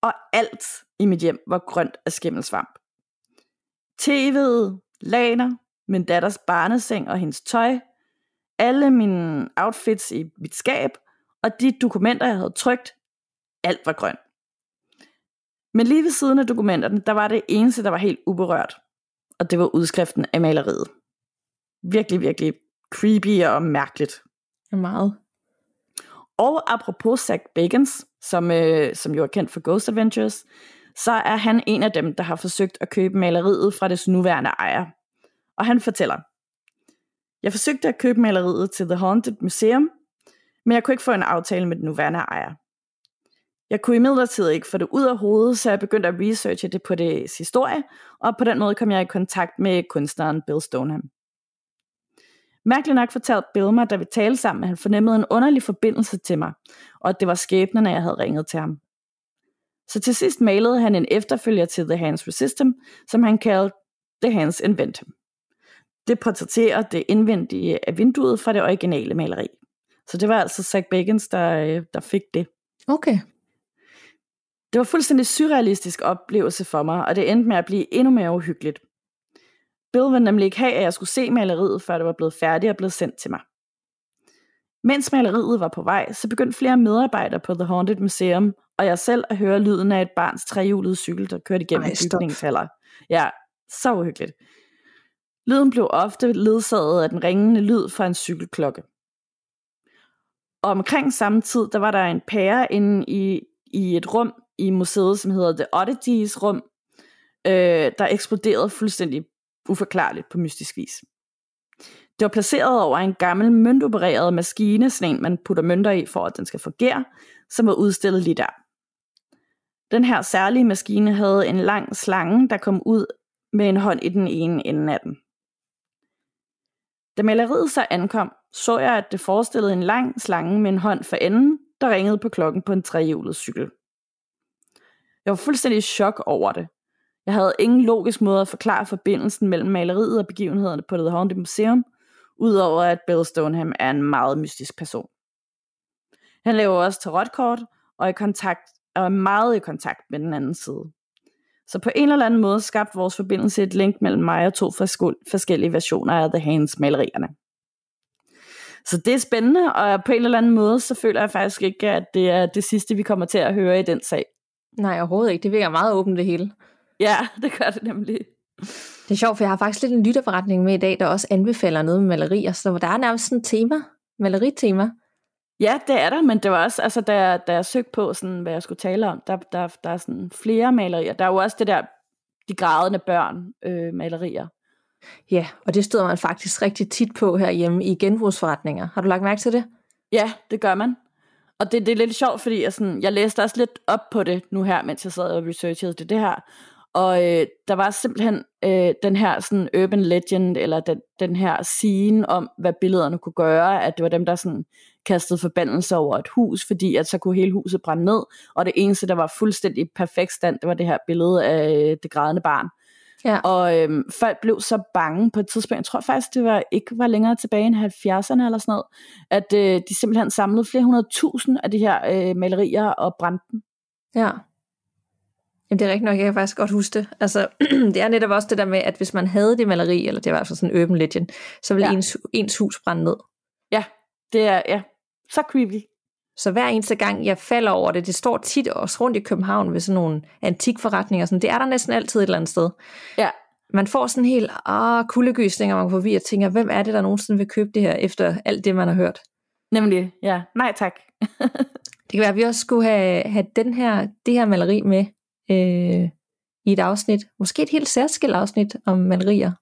og alt i mit hjem var grønt af skimmelsvamp. TV'et, laner, min datters barneseng og hendes tøj, alle mine outfits i mit skab, og de dokumenter, jeg havde trykt, alt var grønt. Men lige ved siden af dokumenterne, der var det eneste, der var helt uberørt. Og det var udskriften af maleriet. Virkelig, virkelig creepy og mærkeligt. Ja, meget. Og apropos Zach Bagans, som, øh, som jo er kendt for Ghost Adventures, så er han en af dem, der har forsøgt at købe maleriet fra dets nuværende ejer. Og han fortæller, Jeg forsøgte at købe maleriet til The Haunted Museum, men jeg kunne ikke få en aftale med den nuværende ejer. Jeg kunne imidlertid ikke få det ud af hovedet, så jeg begyndte at researche det på det historie, og på den måde kom jeg i kontakt med kunstneren Bill Stoneham. Mærkeligt nok fortalte Bill mig, da vi talte sammen, at han fornemmede en underlig forbindelse til mig, og at det var skæbnen, at jeg havde ringet til ham. Så til sidst malede han en efterfølger til The Hands Resistem, som han kaldte The Hands Inventum. Det portrætterer det indvendige af vinduet fra det originale maleri. Så det var altså Zach Bagans, der, der fik det. Okay. Det var fuldstændig surrealistisk oplevelse for mig, og det endte med at blive endnu mere uhyggeligt. Bill ville nemlig ikke have, at jeg skulle se maleriet, før det var blevet færdigt og blevet sendt til mig. Mens maleriet var på vej, så begyndte flere medarbejdere på The Haunted Museum, og jeg selv at høre lyden af et barns trehjulede cykel, der kørte igennem Ej, bygningshaller. Ja, så uhyggeligt. Lyden blev ofte ledsaget af den ringende lyd fra en cykelklokke. Og omkring samme tid, der var der en pære inde i, i et rum i museet, som hedder The Oddities rum, øh, der eksploderede fuldstændig uforklarligt på mystisk vis. Det var placeret over en gammel møntopereret maskine, sådan en man putter mønter i, for at den skal fungere, som var udstillet lige der. Den her særlige maskine havde en lang slange, der kom ud med en hånd i den ene ende af den. Da maleriet så ankom, så jeg, at det forestillede en lang slange med en hånd for enden, der ringede på klokken på en trehjulet cykel. Jeg var fuldstændig i chok over det. Jeg havde ingen logisk måde at forklare forbindelsen mellem maleriet og begivenhederne på The Haunted Museum, udover at Bill Stoneham er en meget mystisk person. Han laver også tarotkort og er, i kontakt, og er meget i kontakt med den anden side. Så på en eller anden måde skabte vores forbindelse et link mellem mig og to forskellige versioner af The Hands malerierne. Så det er spændende, og på en eller anden måde, så føler jeg faktisk ikke, at det er det sidste, vi kommer til at høre i den sag. Nej, overhovedet ikke. Det virker meget åbent det hele. Ja, <laughs> det gør det nemlig. Det er sjovt, for jeg har faktisk lidt en lytterforretning med i dag, der også anbefaler noget med malerier, så der er nærmest sådan et tema, maleritema. Ja, det er der, men det var også, altså da, da jeg søgte på, sådan, hvad jeg skulle tale om, der, der, der er sådan flere malerier. Der er jo også det der, de grædende børn øh, malerier. Ja, og det støder man faktisk rigtig tit på herhjemme i genbrugsforretninger. Har du lagt mærke til det? Ja, det gør man. Og det, det er lidt sjovt, fordi jeg, sådan, jeg læste også lidt op på det nu her, mens jeg sad og researchede det, det her. Og øh, der var simpelthen øh, den her sådan urban legend, eller den, den her scene om, hvad billederne kunne gøre, at det var dem, der sådan kastede forbandelse over et hus, fordi at så kunne hele huset brænde ned, og det eneste, der var fuldstændig perfekt stand, det var det her billede af øh, det grædende barn. Ja. Og øhm, folk blev så bange på et tidspunkt, jeg tror faktisk, det var ikke var længere tilbage end 70'erne eller sådan noget, at øh, de simpelthen samlede flere hundrede tusind af de her øh, malerier og brændte dem. Ja. Jamen det er rigtigt nok, jeg kan faktisk godt huske det. Altså, <clears throat> det er netop også det der med, at hvis man havde det maleri, eller det var altså sådan en urban legend, så ville ja. ens, ens hus brænde ned. Ja, det er ja, så creepy. Så hver eneste gang, jeg falder over det, det står tit også rundt i København ved sådan nogle antikforretninger, sådan, det er der næsten altid et eller andet sted. Ja. Man får sådan helt ah, kuldegysninger, man går forbi og tænker, hvem er det, der nogensinde vil købe det her, efter alt det, man har hørt? Nemlig, ja. Nej tak. <laughs> det kan være, at vi også skulle have, have den her, det her maleri med øh, i et afsnit. Måske et helt særskilt afsnit om malerier.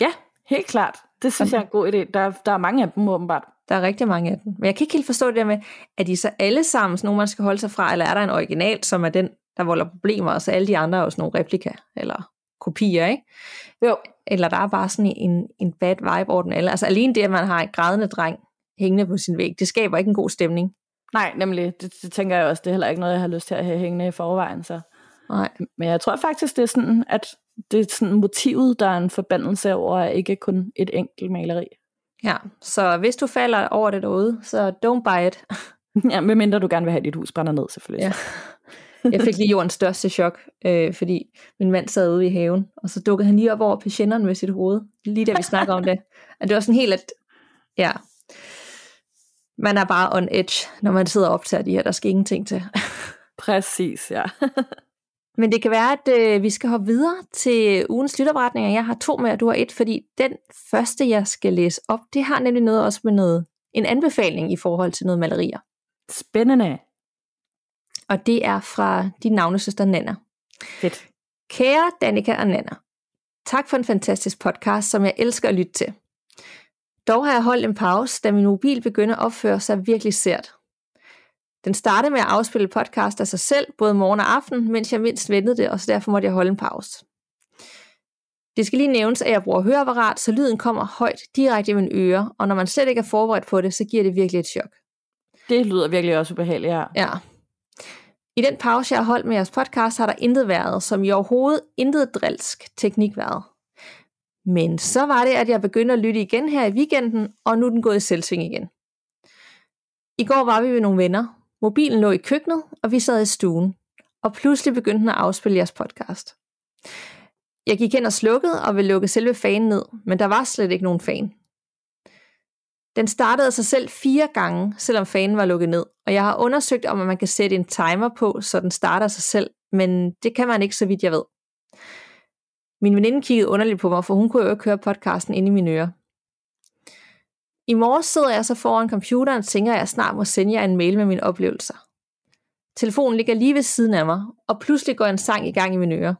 Ja, helt klart. Det synes jeg er en god idé. Der, der er mange af dem åbenbart. Der er rigtig mange af dem. Men jeg kan ikke helt forstå det der med, at de så alle sammen sådan nogle, man skal holde sig fra, eller er der en original, som er den, der volder problemer, og så alle de andre er jo sådan nogle replika, eller kopier, ikke? Jo. Eller der er bare sådan en, en bad vibe over den alle. Altså alene det, at man har en grædende dreng hængende på sin væg, det skaber ikke en god stemning. Nej, nemlig. Det, det tænker jeg også, det er heller ikke noget, jeg har lyst til at have hængende i forvejen. Så. Nej. Men jeg tror faktisk, det er sådan, at det er sådan motivet, der er en forbandelse over, ikke kun et enkelt maleri. Ja, så hvis du falder over det derude, så don't buy it. <laughs> ja, medmindre du gerne vil have, at dit hus brænder ned, selvfølgelig. Ja. Jeg fik lige jordens største chok, øh, fordi min mand sad ude i haven, og så dukkede han lige op over patienterne med sit hoved, lige da vi snakker om det. <laughs> Og det var sådan helt, at ja, man er bare on edge, når man sidder op til de her, der skal ingenting til. Præcis, ja. <laughs> Men det kan være, at øh, vi skal hoppe videre til ugens lytterberetninger. Jeg har to med, og du har et, fordi den første, jeg skal læse op, det har nemlig noget også med noget, en anbefaling i forhold til noget malerier. Spændende. Og det er fra din navnesøster Nana. Fedt. Kære Danika og Nana, tak for en fantastisk podcast, som jeg elsker at lytte til. Dog har jeg holdt en pause, da min mobil begynder at opføre sig virkelig sært. Den startede med at afspille podcast af sig selv, både morgen og aften, mens jeg mindst ventede det, og så derfor måtte jeg holde en pause. Det skal lige nævnes, at jeg bruger høreapparat, så lyden kommer højt direkte i min øre, og når man slet ikke er forberedt på det, så giver det virkelig et chok. Det lyder virkelig også ubehageligt, ja. Ja. I den pause, jeg har holdt med jeres podcast, har der intet været, som i overhovedet intet drilsk teknik været. Men så var det, at jeg begyndte at lytte igen her i weekenden, og nu er den gået i selvsving igen. I går var vi ved nogle venner, Mobilen lå i køkkenet, og vi sad i stuen. Og pludselig begyndte den at afspille jeres podcast. Jeg gik hen og slukkede og ville lukke selve fanen ned, men der var slet ikke nogen fan. Den startede af sig selv fire gange, selvom fanen var lukket ned, og jeg har undersøgt, om man kan sætte en timer på, så den starter sig selv, men det kan man ikke, så vidt jeg ved. Min veninde kiggede underligt på mig, for hun kunne jo ikke høre podcasten inde i mine ører. I morges sidder jeg så foran computeren og tænker, at jeg snart må sende jer en mail med mine oplevelser. Telefonen ligger lige ved siden af mig, og pludselig går en sang i gang i mine ører.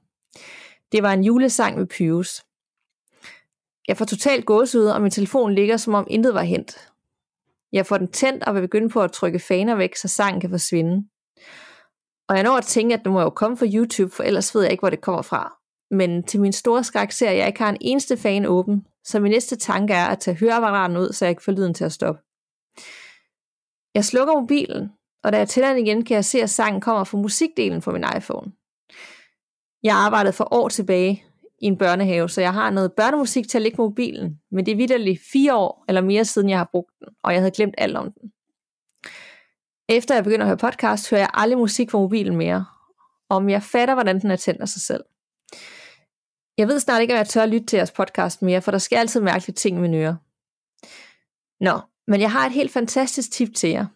Det var en julesang med Pius. Jeg får totalt gåsehud, og min telefon ligger, som om intet var hent. Jeg får den tændt og vil begynde på at trykke faner væk, så sangen kan forsvinde. Og jeg når at tænke, at det må jo komme fra YouTube, for ellers ved jeg ikke, hvor det kommer fra. Men til min store skræk ser jeg, at jeg ikke har en eneste fan åben, så min næste tanke er at tage høreapparaten ud, så jeg ikke får lyden til at stoppe. Jeg slukker mobilen, og da jeg tænder den igen, kan jeg se, at sangen kommer fra musikdelen på min iPhone. Jeg arbejdede for år tilbage i en børnehave, så jeg har noget børnemusik til at ligge på mobilen, men det er vidderligt fire år eller mere siden, jeg har brugt den, og jeg havde glemt alt om den. Efter jeg begynder at høre podcast, hører jeg aldrig musik på mobilen mere, om jeg fatter, hvordan den er tændt af sig selv. Jeg ved snart ikke, om jeg tør at lytte til jeres podcast mere, for der sker altid mærkelige ting med nyere. Nå, men jeg har et helt fantastisk tip til jer.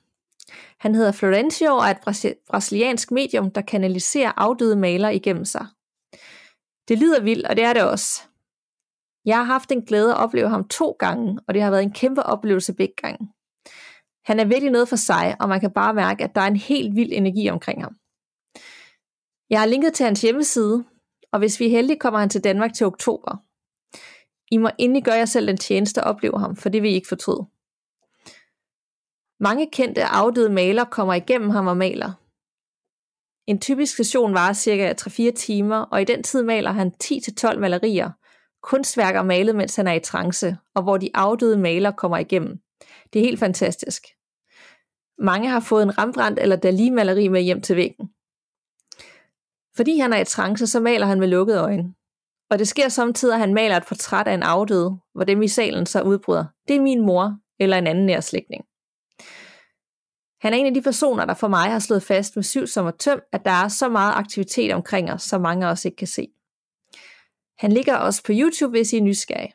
Han hedder Florencio og er et brasiliansk medium, der kanaliserer afdøde malere igennem sig. Det lyder vildt, og det er det også. Jeg har haft en glæde at opleve ham to gange, og det har været en kæmpe oplevelse begge gange. Han er virkelig noget for sig, og man kan bare mærke, at der er en helt vild energi omkring ham. Jeg har linket til hans hjemmeside, og hvis vi er heldige, kommer han til Danmark til oktober. I må endelig gøre jer selv den tjeneste at opleve ham, for det vil I ikke fortryde. Mange kendte afdøde malere kommer igennem ham og maler. En typisk session varer cirka 3-4 timer, og i den tid maler han 10-12 malerier, kunstværker malet, mens han er i trance, og hvor de afdøde malere kommer igennem. Det er helt fantastisk. Mange har fået en Rembrandt eller Dalí-maleri med hjem til væggen. Fordi han er i trance, så maler han med lukkede øjne. Og det sker samtidig, at han maler et portræt af en afdød, hvor dem i salen så udbryder, det er min mor eller en anden nær slægtning. Han er en af de personer, der for mig har slået fast med syv som er tøm, at der er så meget aktivitet omkring os, som mange af os ikke kan se. Han ligger også på YouTube, hvis I er nysgerrige.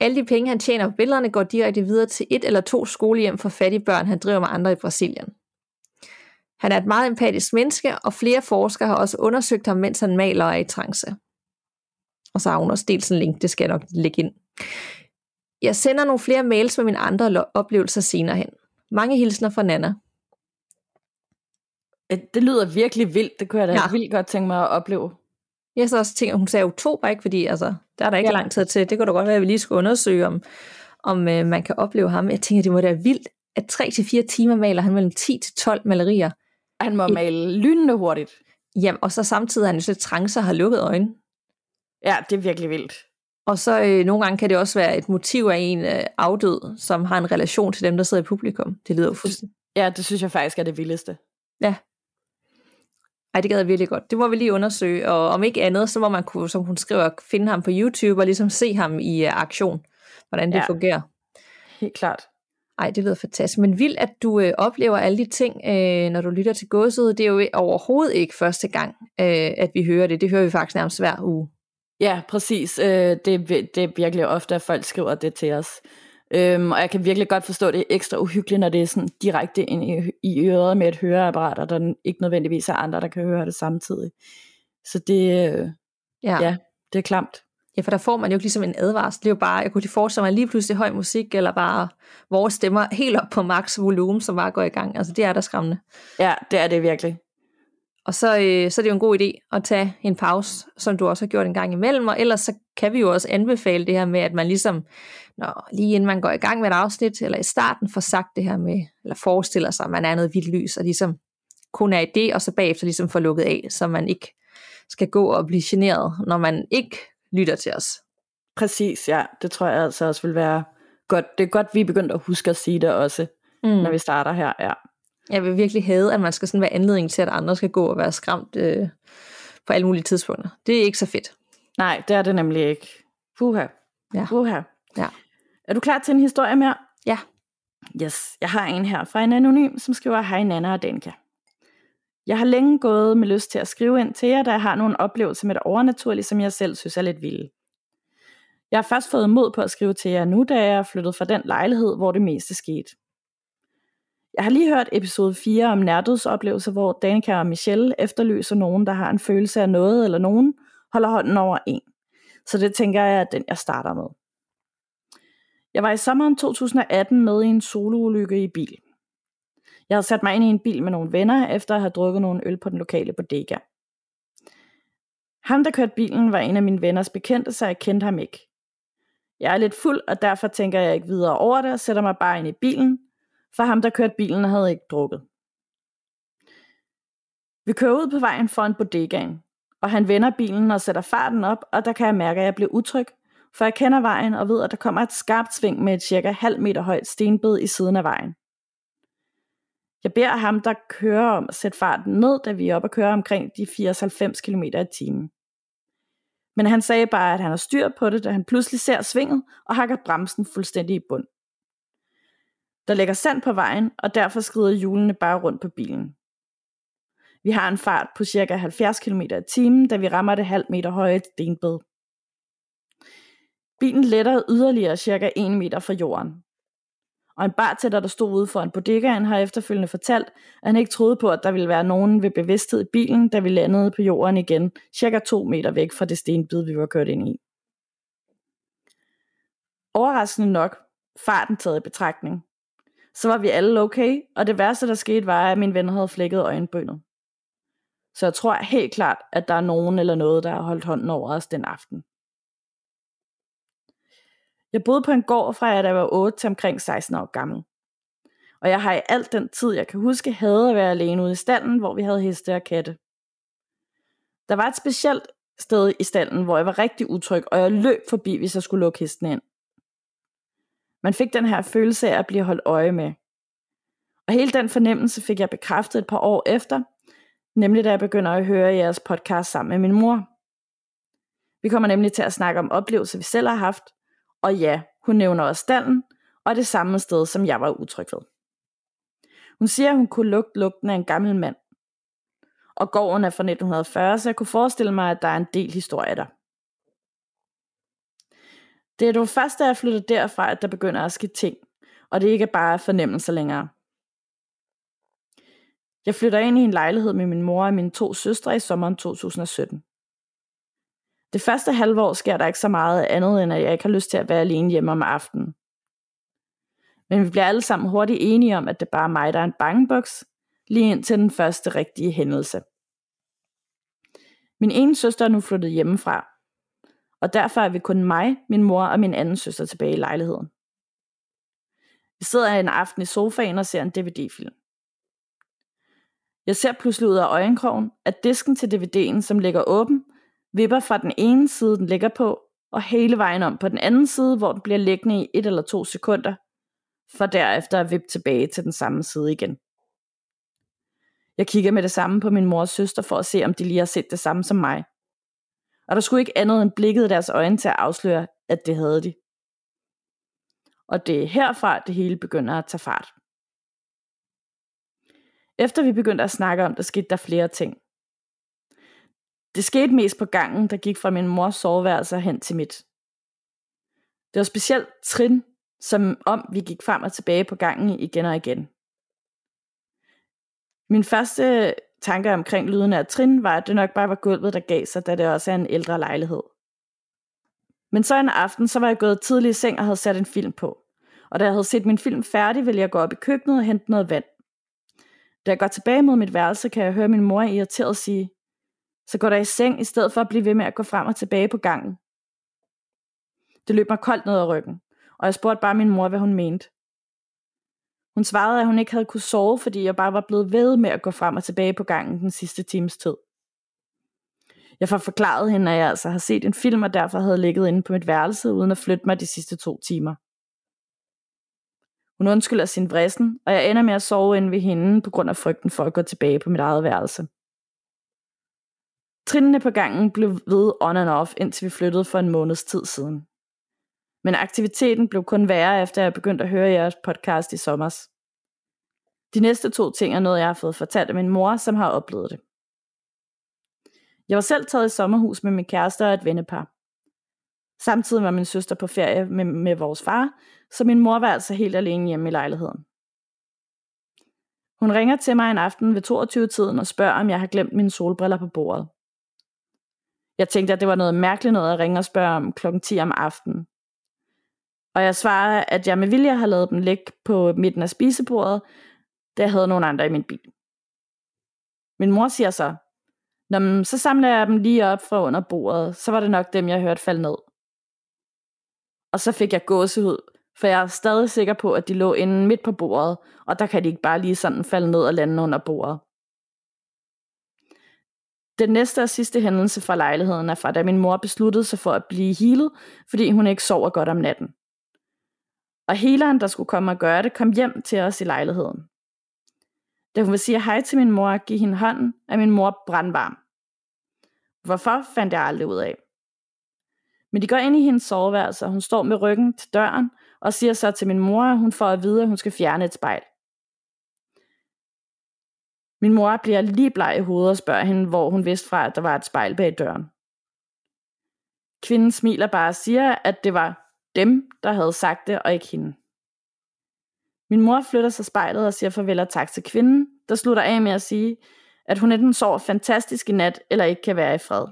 Alle de penge, han tjener på billederne, går direkte videre til et eller to skolehjem for fattige børn, han driver med andre i Brasilien. Han er et meget empatisk menneske, og flere forskere har også undersøgt ham, mens han maler og er i trance. Og så har hun også delt sådan en link, det skal jeg nok lægge ind. Jeg sender nogle flere mails med mine andre oplevelser senere hen. Mange hilsner fra Nana. Det lyder virkelig vildt. Det kunne jeg da ja. vildt godt tænke mig at opleve. Jeg så også tænker, hun sagde oktober, ikke? Fordi altså, der er der ikke ja. lang tid til. Det kunne da godt være, at vi lige skulle undersøge, om, om øh, man kan opleve ham. Jeg tænker, det må da være vildt, at 3-4 timer maler han mellem 10-12 malerier. Han må male lynende hurtigt. Jamen, og så samtidig er han jo så trance og har lukket øjne. Ja, det er virkelig vildt. Og så øh, nogle gange kan det også være et motiv af en øh, afdød, som har en relation til dem, der sidder i publikum. Det lyder jo fuldstændig. Ja, det synes jeg faktisk er det vildeste. Ja. Ej, det gad jeg virkelig godt. Det må vi lige undersøge, og om ikke andet, så må man kunne, som hun skriver, finde ham på YouTube og ligesom se ham i uh, aktion, hvordan det ja. fungerer. Helt klart. Ej, det lyder fantastisk. Men vildt, at du øh, oplever alle de ting, øh, når du lytter til godset. Det er jo overhovedet ikke første gang, øh, at vi hører det. Det hører vi faktisk nærmest hver uge. Ja, præcis. Øh, det, det er virkelig ofte, at folk skriver det til os. Øhm, og jeg kan virkelig godt forstå, at det er ekstra uhyggeligt, når det er sådan direkte ind i, i øret med et høreapparat, og der ikke nødvendigvis er andre, der kan høre det samtidig. Så det, øh, ja. ja, det er klamt. Ja, for der får man jo ikke ligesom en advarsel. Det er jo bare, jeg kunne forestille mig lige pludselig høj musik, eller bare vores stemmer <laughs> helt op på max volumen, som bare går i gang. Altså det er der skræmmende. Ja, det er det virkelig. Og så, øh, så er det jo en god idé at tage en pause, som du også har gjort en gang imellem, og ellers så kan vi jo også anbefale det her med, at man ligesom, når, lige inden man går i gang med et afsnit, eller i starten får sagt det her med, eller forestiller sig, at man er noget vildt lys, og ligesom kun er i det, og så bagefter ligesom får lukket af, så man ikke skal gå og blive generet, når man ikke lytter til os. Præcis, ja. Det tror jeg altså også vil være godt. Det er godt, vi er begyndt at huske at sige det også, mm. når vi starter her, ja. Jeg vil virkelig have, at man skal sådan være anledning til, at andre skal gå og være skræmt øh, på alle mulige tidspunkter. Det er ikke så fedt. Nej, det er det nemlig ikke. Puha. Ja. Puha. Ja. Er du klar til en historie mere? Ja. Yes, jeg har en her fra en anonym, som skriver, Hej Nana og Danka. Jeg har længe gået med lyst til at skrive ind til jer, da jeg har nogle oplevelser med det overnaturlige, som jeg selv synes er lidt vilde. Jeg har først fået mod på at skrive til jer nu, da jeg er flyttet fra den lejlighed, hvor det meste skete. Jeg har lige hørt episode 4 om nærdødsoplevelser, hvor Danica og Michelle efterlyser nogen, der har en følelse af noget eller nogen, holder hånden over en. Så det tænker jeg, er den jeg starter med. Jeg var i sommeren 2018 med i en soloulykke i bil. Jeg havde sat mig ind i en bil med nogle venner, efter at have drukket nogle øl på den lokale bodega. Ham, der kørte bilen, var en af mine venners bekendte, så jeg kendte ham ikke. Jeg er lidt fuld, og derfor tænker jeg ikke videre over det og sætter mig bare ind i bilen, for ham, der kørte bilen, havde ikke drukket. Vi kører ud på vejen foran bodegaen, og han vender bilen og sætter farten op, og der kan jeg mærke, at jeg bliver utryg, for jeg kender vejen og ved, at der kommer et skarpt sving med et cirka halv meter højt stenbed i siden af vejen. Jeg beder ham, der kører om at sætte farten ned, da vi er oppe og kører omkring de 80-90 km i timen. Men han sagde bare, at han har styr på det, da han pludselig ser svinget og hakker bremsen fuldstændig i bund. Der ligger sand på vejen, og derfor skrider hjulene bare rundt på bilen. Vi har en fart på ca. 70 km i timen, da vi rammer det halv meter høje stenbed. Bilen letter yderligere cirka 1 meter fra jorden. Og en bartender, der stod ude for en bodegaen, har efterfølgende fortalt, at han ikke troede på, at der ville være nogen ved bevidsthed i bilen, da vi landede på jorden igen, cirka 2 meter væk fra det stenbid, vi var kørt ind i. Overraskende nok, farten taget i betragtning, så var vi alle okay, og det værste, der skete, var, at min ven havde flækket øjenbrynet. Så jeg tror helt klart, at der er nogen eller noget, der har holdt hånden over os den aften. Jeg boede på en gård fra jeg var 8 til omkring 16 år gammel. Og jeg har i alt den tid, jeg kan huske, havde at være alene ude i stallen, hvor vi havde heste og katte. Der var et specielt sted i stallen, hvor jeg var rigtig utryg, og jeg løb forbi, hvis jeg skulle lukke hesten ind. Man fik den her følelse af at blive holdt øje med. Og hele den fornemmelse fik jeg bekræftet et par år efter, nemlig da jeg begynder at høre jeres podcast sammen med min mor. Vi kommer nemlig til at snakke om oplevelser, vi selv har haft, og ja, hun nævner også stallen, og det samme sted, som jeg var utryg ved. Hun siger, at hun kunne lugte lugten af en gammel mand. Og gården er fra 1940, så jeg kunne forestille mig, at der er en del historie der. Det er dog først, da jeg flytter derfra, at der begynder at ske ting, og det ikke er bare fornemmelser længere. Jeg flytter ind i en lejlighed med min mor og mine to søstre i sommeren 2017. Det første halvår sker der ikke så meget andet, end at jeg ikke har lyst til at være alene hjemme om aftenen. Men vi bliver alle sammen hurtigt enige om, at det bare er mig, der er en bangeboks, lige ind til den første rigtige hændelse. Min ene søster er nu flyttet hjemmefra, og derfor er vi kun mig, min mor og min anden søster tilbage i lejligheden. Vi sidder en aften i sofaen og ser en DVD-film. Jeg ser pludselig ud af øjenkrogen, at disken til DVD'en, som ligger åben, vipper fra den ene side, den ligger på, og hele vejen om på den anden side, hvor den bliver liggende i et eller to sekunder, for derefter at vippe tilbage til den samme side igen. Jeg kigger med det samme på min mors søster for at se, om de lige har set det samme som mig. Og der skulle ikke andet end blikket i deres øjne til at afsløre, at det havde de. Og det er herfra, det hele begynder at tage fart. Efter vi begyndte at snakke om det, skete der flere ting. Det skete mest på gangen, der gik fra min mors soveværelse hen til mit. Det var specielt trin, som om vi gik frem og tilbage på gangen igen og igen. Min første tanke omkring lyden af trin var, at det nok bare var gulvet, der gav sig, da det også er en ældre lejlighed. Men så en aften, så var jeg gået tidlig i seng og havde sat en film på. Og da jeg havde set min film færdig, ville jeg gå op i køkkenet og hente noget vand. Da jeg går tilbage mod mit værelse, kan jeg høre min mor irriteret sige, så går der i seng, i stedet for at blive ved med at gå frem og tilbage på gangen. Det løb mig koldt ned ad ryggen, og jeg spurgte bare min mor, hvad hun mente. Hun svarede, at hun ikke havde kunne sove, fordi jeg bare var blevet ved med at gå frem og tilbage på gangen den sidste times tid. Jeg får forklaret hende, at jeg altså har set en film, og derfor havde ligget inde på mit værelse, uden at flytte mig de sidste to timer. Hun undskylder sin vrissen, og jeg ender med at sove inde ved hende på grund af frygten for at gå tilbage på mit eget værelse. Trinene på gangen blev ved on and off, indtil vi flyttede for en måneds tid siden. Men aktiviteten blev kun værre, efter jeg begyndte at høre jeres podcast i sommer. De næste to ting er noget, jeg har fået fortalt af min mor, som har oplevet det. Jeg var selv taget i sommerhus med min kæreste og et vennepar. Samtidig var min søster på ferie med, med vores far, så min mor var altså helt alene hjemme i lejligheden. Hun ringer til mig en aften ved 22-tiden og spørger, om jeg har glemt mine solbriller på bordet. Jeg tænkte, at det var noget mærkeligt noget at ringe og spørge om klokken 10 om aftenen. Og jeg svarer, at jeg med vilje har lavet dem ligge på midten af spisebordet, da jeg havde nogen andre i min bil. Min mor siger så, Nå, så samler jeg dem lige op fra under bordet, så var det nok dem, jeg hørte falde ned. Og så fik jeg gåsehud, for jeg er stadig sikker på, at de lå inde midt på bordet, og der kan de ikke bare lige sådan falde ned og lande under bordet. Den næste og sidste hændelse fra lejligheden er fra, da min mor besluttede sig for at blive healet, fordi hun ikke sover godt om natten. Og healeren, der skulle komme og gøre det, kom hjem til os i lejligheden. Da hun vil sige hej til min mor og give hende hånden, er min mor brandvarm. Hvorfor fandt jeg aldrig ud af. Men de går ind i hendes soveværelse, og hun står med ryggen til døren, og siger så til min mor, at hun får at vide, at hun skal fjerne et spejl. Min mor bliver lige bleg i hovedet og spørger hende, hvor hun vidste fra, at der var et spejl bag døren. Kvinden smiler bare og siger, at det var dem, der havde sagt det, og ikke hende. Min mor flytter sig spejlet og siger farvel og tak til kvinden, der slutter af med at sige, at hun enten sover fantastisk i nat, eller ikke kan være i fred.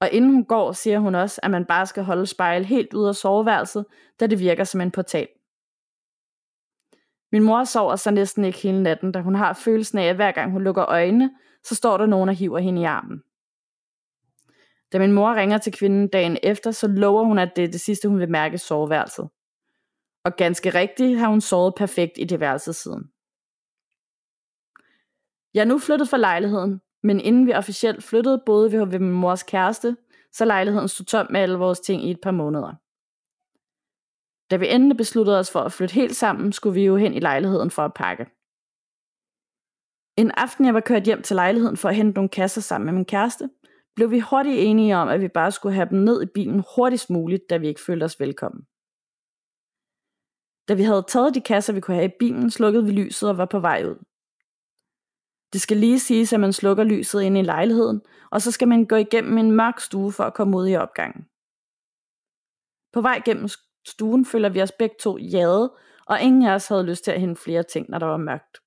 Og inden hun går, siger hun også, at man bare skal holde spejl helt ude af soveværelset, da det virker som en portal. Min mor sover så næsten ikke hele natten, da hun har følelsen af, at hver gang hun lukker øjnene, så står der nogen og hiver hende i armen. Da min mor ringer til kvinden dagen efter, så lover hun, at det er det sidste, hun vil mærke i soveværelset. Og ganske rigtigt har hun sovet perfekt i det værelse siden. Jeg er nu flyttet fra lejligheden, men inden vi officielt flyttede, boede vi ved min mors kæreste, så lejligheden stod tom med alle vores ting i et par måneder. Da vi endelig besluttede os for at flytte helt sammen, skulle vi jo hen i lejligheden for at pakke. En aften, jeg var kørt hjem til lejligheden for at hente nogle kasser sammen med min kæreste, blev vi hurtigt enige om, at vi bare skulle have dem ned i bilen hurtigst muligt, da vi ikke følte os velkommen. Da vi havde taget de kasser, vi kunne have i bilen, slukkede vi lyset og var på vej ud. Det skal lige siges, at man slukker lyset inde i lejligheden, og så skal man gå igennem en mørk stue for at komme ud i opgangen. På vej gennem stuen føler vi os begge to jade, og ingen af os havde lyst til at hente flere ting, når der var mørkt.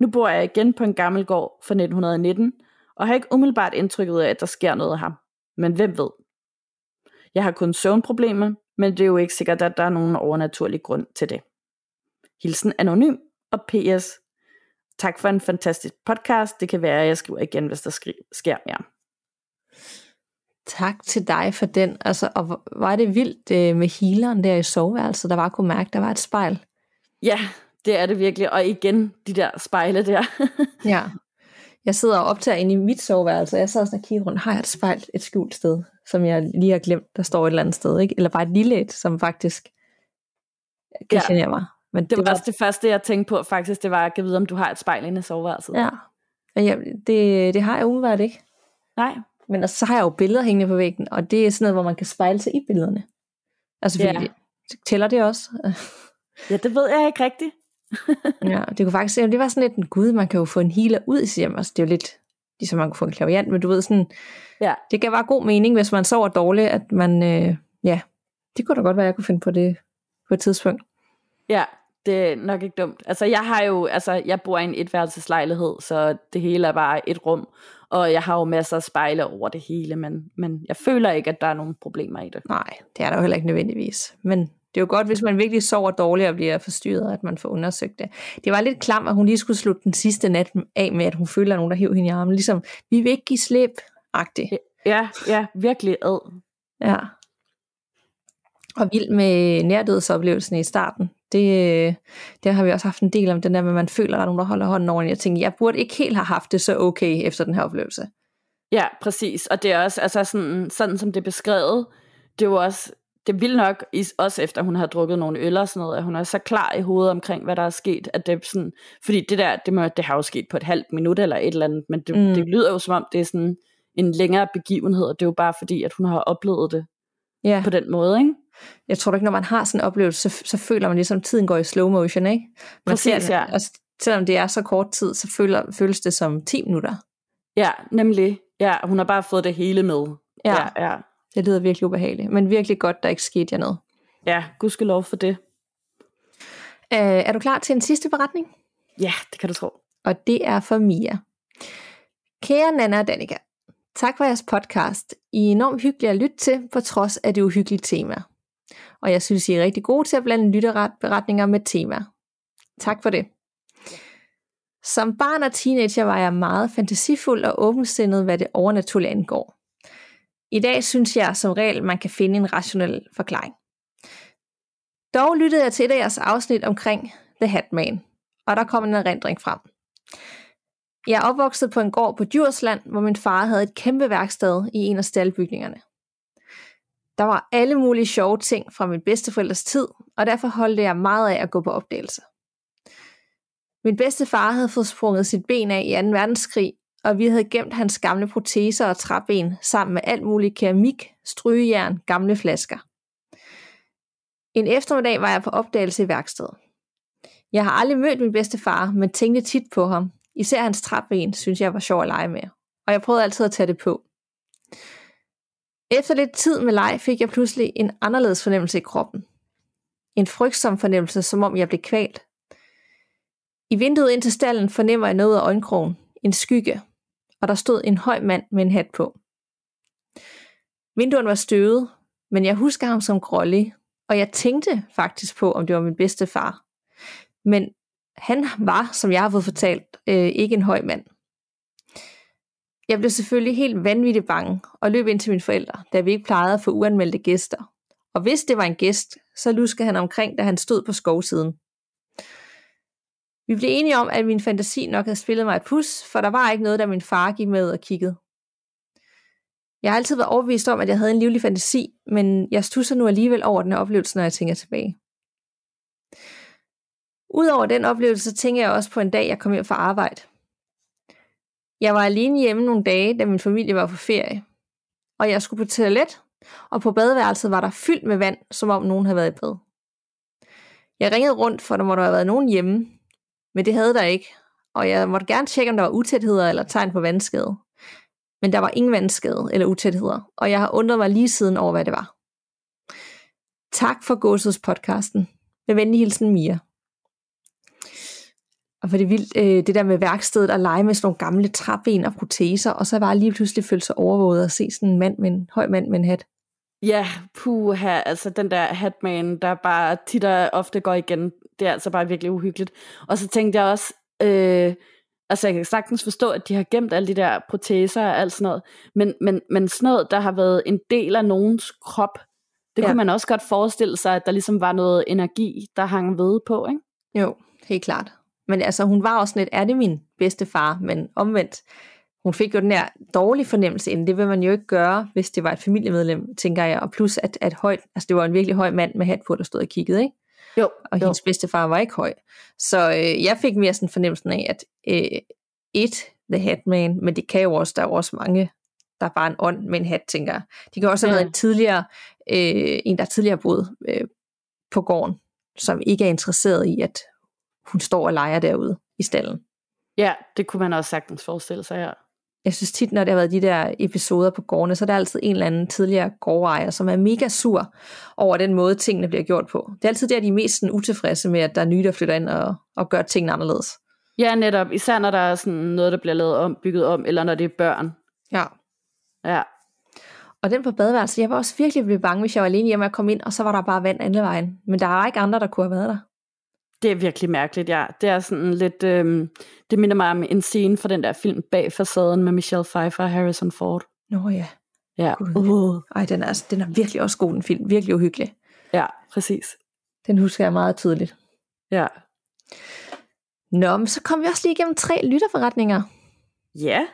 Nu bor jeg igen på en gammel gård fra 1919, og har ikke umiddelbart indtrykket af, at der sker noget her. Men hvem ved? Jeg har kun søvnproblemer, men det er jo ikke sikkert, at der er nogen overnaturlig grund til det. Hilsen anonym og PS. Tak for en fantastisk podcast. Det kan være, at jeg skriver igen, hvis der sker mere. Tak til dig for den. Altså, og var det vildt øh, med healeren der i soveværelset, der bare kunne mærke, der var et spejl. Ja, det er det virkelig. Og igen, de der spejle der. <laughs> ja. Jeg sidder og optager ind i mit soveværelse, og jeg sidder sådan og kigger rundt. Har jeg et spejl et skjult sted, som jeg lige har glemt, der står et eller andet sted? Ikke? Eller bare et lille et, som faktisk kan ja. genere mig. Men det, det var også det første, jeg tænkte på faktisk, det var at vide, om du har et spejl inde i soveværelset. Ja, ja det, det har jeg umiddelbart ikke. Nej. Men altså, så har jeg jo billeder hængende på væggen, og det er sådan noget, hvor man kan spejle sig i billederne. Altså, ja. det, tæller det også? ja, det ved jeg ikke rigtigt. <laughs> ja, det kunne faktisk, det var sådan lidt en gud, man kan jo få en healer ud i sit hjem. Altså, det er jo lidt, ligesom man kunne få en klaviant, men du ved sådan, ja. det gav bare god mening, hvis man sover dårligt, at man, øh, ja, det kunne da godt være, jeg kunne finde på det på et tidspunkt. Ja, det er nok ikke dumt. Altså, jeg har jo, altså, jeg bor i en etværelseslejlighed, så det hele er bare et rum, og jeg har jo masser af spejle over det hele, men, men jeg føler ikke, at der er nogen problemer i det. Nej, det er der jo heller ikke nødvendigvis. Men det er jo godt, hvis man virkelig sover dårligt og bliver forstyrret, at man får undersøgt det. Det var lidt klam, at hun lige skulle slutte den sidste nat af med, at hun føler, at nogen, der hiver hende i armen. Ligesom, vi vil ikke give slip, agtigt. Ja, ja, virkelig ad. Ja. Og vild med nærdødsoplevelsen i starten. Det, det har vi også haft en del om, den der med, at man føler, at der er nogen, der holder hånden over en. Jeg tænker, jeg burde ikke helt have haft det så okay efter den her oplevelse. Ja, præcis. Og det er også, altså sådan, sådan som det er beskrevet, det er jo også, det vil nok, også efter hun har drukket nogle øl og sådan noget, at hun er så klar i hovedet omkring, hvad der er sket, at det er sådan, fordi det der, det, må, det har jo sket på et halvt minut eller et eller andet, men det, mm. det lyder jo som om, det er sådan en længere begivenhed, og det er jo bare fordi, at hun har oplevet det ja. på den måde, ikke? Jeg tror ikke, når man har sådan en oplevelse, så, så føler man ligesom, at tiden går i slow motion, ikke? Man Præcis, ser, ja. Og selvom det er så kort tid, så føler, føles det som 10 minutter. Ja, nemlig. Ja, hun har bare fået det hele med. Ja, ja. ja. det lyder virkelig ubehageligt, men virkelig godt, der ikke skete jer noget. Ja, gudskelov for det. Uh, er du klar til en sidste beretning? Ja, det kan du tro. Og det er for Mia. Kære Nana og Danika, tak for jeres podcast. I er enormt hyggelige at lytte til, på trods af det uhyggelige tema og jeg synes, I er rigtig gode til at blande lytterberetninger med tema. Tak for det. Som barn og teenager var jeg meget fantasifuld og åbensindet, hvad det overnaturlige angår. I dag synes jeg som regel, man kan finde en rationel forklaring. Dog lyttede jeg til et af jeres afsnit omkring The Hatman, og der kom en erindring frem. Jeg er opvokset på en gård på Djursland, hvor min far havde et kæmpe værksted i en af staldbygningerne. Der var alle mulige sjove ting fra min bedsteforældres tid, og derfor holdte jeg meget af at gå på opdagelse. Min bedste far havde fået sprunget sit ben af i 2. verdenskrig, og vi havde gemt hans gamle proteser og træben sammen med alt muligt keramik, strygejern, gamle flasker. En eftermiddag var jeg på opdagelse i værkstedet. Jeg har aldrig mødt min bedste far, men tænkte tit på ham. Især hans træben synes jeg var sjov at lege med, og jeg prøvede altid at tage det på. Efter lidt tid med leg fik jeg pludselig en anderledes fornemmelse i kroppen. En frygtsom fornemmelse, som om jeg blev kvalt. I vinduet ind til stallen fornemmer jeg noget af øjenkrogen, en skygge, og der stod en høj mand med en hat på. Vinduerne var støvet, men jeg husker ham som grålig, og jeg tænkte faktisk på, om det var min bedste far. Men han var, som jeg har fået fortalt, øh, ikke en høj mand. Jeg blev selvfølgelig helt vanvittigt bange og løb ind til mine forældre, da vi ikke plejede at få uanmeldte gæster. Og hvis det var en gæst, så luskede han omkring, da han stod på skovsiden. Vi blev enige om, at min fantasi nok havde spillet mig et pus, for der var ikke noget, der min far gik med og kiggede. Jeg har altid været overbevist om, at jeg havde en livlig fantasi, men jeg stusser nu alligevel over den her oplevelse, når jeg tænker tilbage. Udover den oplevelse, tænker jeg også på en dag, jeg kom hjem fra arbejde. Jeg var alene hjemme nogle dage, da min familie var på ferie. Og jeg skulle på toilet, og på badeværelset var der fyldt med vand, som om nogen havde været i bad. Jeg ringede rundt, for der måtte have været nogen hjemme, men det havde der ikke, og jeg måtte gerne tjekke, om der var utætheder eller tegn på vandskade. Men der var ingen vandskade eller utætheder, og jeg har undret mig lige siden over, hvad det var. Tak for Gåsets podcasten. Med venlig hilsen, Mia. Og for det vildt, øh, det der med værkstedet at lege med sådan nogle gamle træben og proteser, og så var lige pludselig følt sig overvåget at se sådan en mand med en høj mand med en hat. Ja, puha, altså den der hatman, der bare tit og ofte går igen, det er altså bare virkelig uhyggeligt. Og så tænkte jeg også, øh, altså jeg kan sagtens forstå, at de har gemt alle de der proteser og alt sådan noget, men, men, men sådan noget, der har været en del af nogens krop, det ja. kunne man også godt forestille sig, at der ligesom var noget energi, der hang ved på, ikke? Jo, helt klart. Men altså, hun var også lidt, er det min bedste far? Men omvendt, hun fik jo den der dårlige fornemmelse inden. Det vil man jo ikke gøre, hvis det var et familiemedlem, tænker jeg. Og plus, at, at højt, altså det var en virkelig høj mand med hat på, der stod og kiggede, ikke? Jo. Og jo. hendes bedstefar var ikke høj. Så øh, jeg fik mere sådan fornemmelsen af, at øh, et, The Hatman, men det kan jo også, der er jo også mange, der er bare en ånd med en hat, tænker jeg. De kan også have ja. været en tidligere, øh, en der tidligere boet øh, på gården, som ikke er interesseret i, at hun står og leger derude i stallen. Ja, det kunne man også sagtens forestille sig, ja. Jeg synes tit, når der har været de der episoder på gårdene, så er der altid en eller anden tidligere gårdejer, som er mega sur over den måde, tingene bliver gjort på. Det er altid der, de er mest sådan, utilfredse med, at der er nye, der flytter ind og, og gør tingene anderledes. Ja, netop. Især når der er sådan noget, der bliver lavet om, bygget om, eller når det er børn. Ja. Ja. Og den på badeværelset, jeg var også virkelig blevet bange, hvis jeg var alene hjemme og kom ind, og så var der bare vand anden vejen. Men der var ikke andre, der kunne have været der. Det er virkelig mærkeligt, ja. Det er sådan lidt, øhm, det minder mig om en scene fra den der film Bag facaden med Michelle Pfeiffer og Harrison Ford. Nå ja. Ja. Uh. Ej, den er, den er virkelig også god, den film. Virkelig uhyggelig. Ja, præcis. Den husker jeg meget tydeligt. Ja. Nå, men så kom vi også lige igennem tre lytterforretninger. Ja.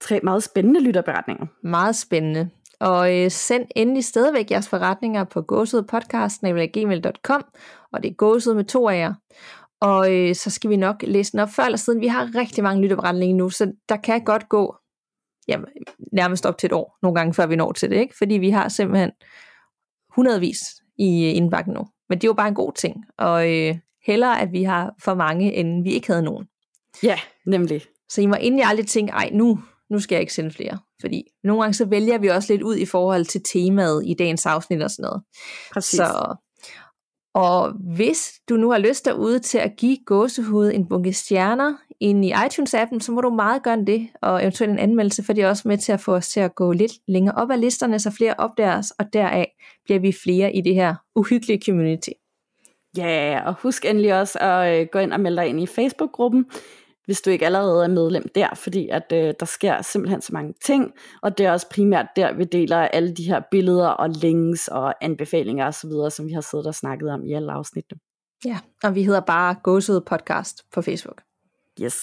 Tre meget spændende lytterberetninger. Meget spændende. Og øh, send endelig stadigvæk jeres forretninger på gåsudpodcast.gmail.com og det er gåsud med to af jer. Og øh, så skal vi nok læse den op før eller siden. Vi har rigtig mange lytterberetninger nu, så der kan godt gå jamen, nærmest op til et år, nogle gange før vi når til det, ikke? fordi vi har simpelthen hundredvis i øh, indbakken nu. Men det er jo bare en god ting, og øh, hellere at vi har for mange, end vi ikke havde nogen. Ja, nemlig. Så I må endelig aldrig tænke, ej nu, nu skal jeg ikke sende flere. Fordi nogle gange så vælger vi også lidt ud i forhold til temaet i dagens afsnit og sådan noget. Præcis. Så, og hvis du nu har lyst derude til at give gåsehud en bunke stjerner ind i iTunes-appen, så må du meget gøre det, og eventuelt en anmeldelse, for det er også med til at få os til at gå lidt længere op ad listerne, så flere opdager os, og deraf bliver vi flere i det her uhyggelige community. Ja, og husk endelig også at øh, gå ind og melde dig ind i Facebook-gruppen hvis du ikke allerede er medlem der, fordi at øh, der sker simpelthen så mange ting, og det er også primært der, vi deler alle de her billeder og links og anbefalinger osv., som vi har siddet og snakket om i alle afsnittene. Ja, og vi hedder bare Gåsud Podcast på Facebook. Yes.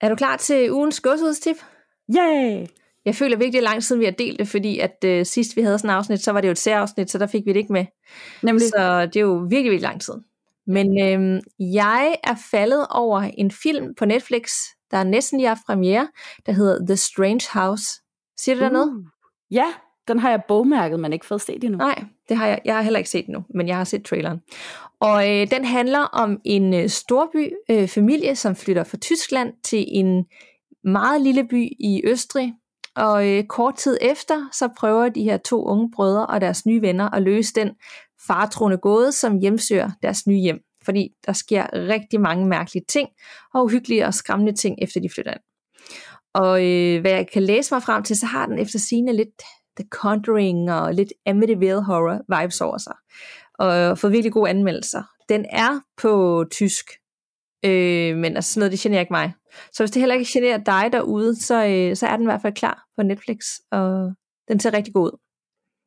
Er du klar til ugens gåsudstip? Yay! Jeg føler virkelig lang siden, vi har delt det, fordi at øh, sidst vi havde sådan et afsnit, så var det jo et særafsnit, så der fik vi det ikke med. Nemlig. Så det er jo virkelig, virkelig lang tid. Men øhm, jeg er faldet over en film på Netflix, der er næsten lige haft premiere, der hedder The Strange House. Siger det uh. der noget? Ja, den har jeg bogmærket, men ikke fået set endnu. Nej, det har jeg, jeg har heller ikke set endnu, men jeg har set traileren. Og øh, den handler om en øh, storby øh, familie, som flytter fra Tyskland til en meget lille by i Østrig. Og øh, kort tid efter, så prøver de her to unge brødre og deres nye venner at løse den fartroende gåde, som hjemsøger deres nye hjem. Fordi der sker rigtig mange mærkelige ting, og uhyggelige og skræmmende ting, efter de flytter ind. Og øh, hvad jeg kan læse mig frem til, så har den efter sine lidt The Conjuring og lidt Amityville horror vibes over sig. Og fået virkelig gode anmeldelser. Den er på tysk, øh, men altså sådan noget, det generer ikke mig. Så hvis det heller ikke generer dig derude, så, øh, så er den i hvert fald klar på Netflix, og den ser rigtig god ud.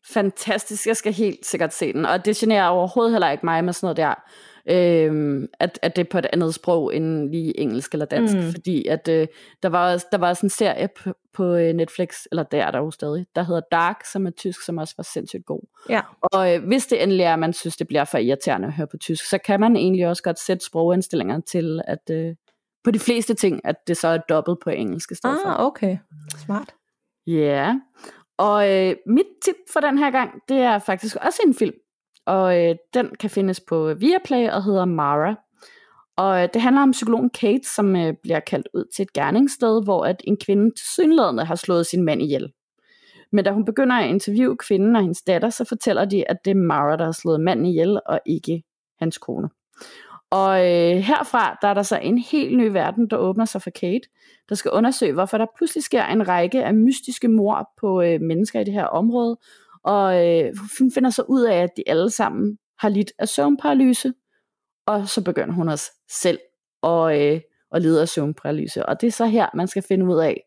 Fantastisk, jeg skal helt sikkert se den, og det generer overhovedet heller ikke mig med sådan noget der øh, at, at det er på et andet sprog end lige engelsk eller dansk, mm. fordi at øh, der, var også, der var også en serie på, på øh, Netflix, eller der er der jo stadig, der hedder Dark, som er tysk, som også var sindssygt god. Ja. Og øh, hvis det endelig er, man synes, det bliver for irriterende at høre på tysk, så kan man egentlig også godt sætte sprogindstillinger til, at øh, på de fleste ting, at det så er dobbelt på engelsk i stedet ah, for. okay. Smart. Ja, yeah og øh, mit tip for den her gang, det er faktisk også en film, og øh, den kan findes på Viaplay og hedder Mara. Og øh, det handler om psykologen Kate, som øh, bliver kaldt ud til et gerningssted, hvor at en kvinde tilsyneladende har slået sin mand ihjel. Men da hun begynder at interviewe kvinden og hendes datter, så fortæller de, at det er Mara, der har slået manden ihjel, og ikke hans kone. Og øh, herfra der er der så en helt ny verden, der åbner sig for Kate, der skal undersøge, hvorfor der pludselig sker en række af mystiske mor på øh, mennesker i det her område, og øh, hun finder så ud af, at de alle sammen har lidt af søvnparalyse, og så begynder hun også selv at, øh, at lide af søvnparalyse. Og det er så her, man skal finde ud af,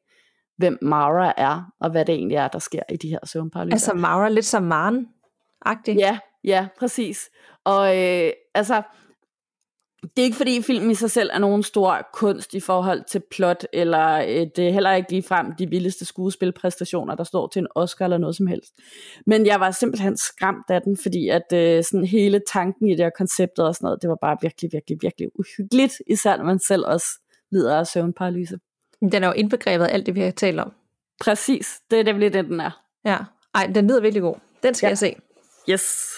hvem Mara er, og hvad det egentlig er, der sker i de her søvnparalyser. Altså Mara lidt som Maren-agtig? Ja, ja, præcis. Og øh, altså, det er ikke fordi filmen i sig selv er nogen stor kunst i forhold til plot, eller øh, det er heller ikke lige frem de vildeste skuespilpræstationer, der står til en Oscar eller noget som helst. Men jeg var simpelthen skræmt af den, fordi at øh, sådan hele tanken i det her konceptet og sådan noget, det var bare virkelig, virkelig, virkelig uhyggeligt, især når man selv også lider af søvnparalyse. Den er jo indbegrebet af alt det, vi har talt om. Præcis, det er nemlig det, den er. Ja, ej, den lyder virkelig god. Den skal ja. jeg se. Yes.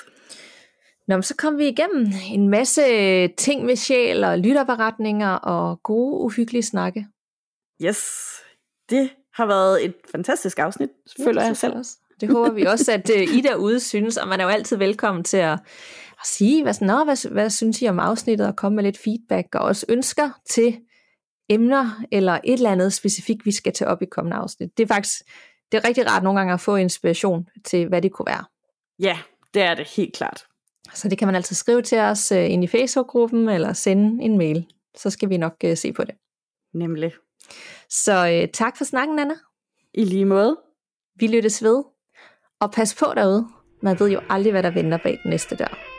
Nå, så kom vi igennem en masse ting med sjæl og lytterberetninger og gode, uhyggelige snakke. Yes, det har været et fantastisk afsnit, ja, føler jeg selv. Også. Det håber vi også, at uh, I derude synes, og man er jo altid velkommen til at, at sige, hvad, Nå, hvad, hvad synes I om afsnittet, og komme med lidt feedback, og også ønsker til emner, eller et eller andet specifikt, vi skal tage op i kommende afsnit. Det er faktisk det er rigtig rart nogle gange at få inspiration til, hvad det kunne være. Ja, det er det helt klart. Så det kan man altid skrive til os uh, ind i Facebook-gruppen, eller sende en mail. Så skal vi nok uh, se på det. Nemlig. Så uh, tak for snakken, Anna. I lige måde. Vi lyttes ved. Og pas på derude. Man ved jo aldrig, hvad der venter bag den næste dør.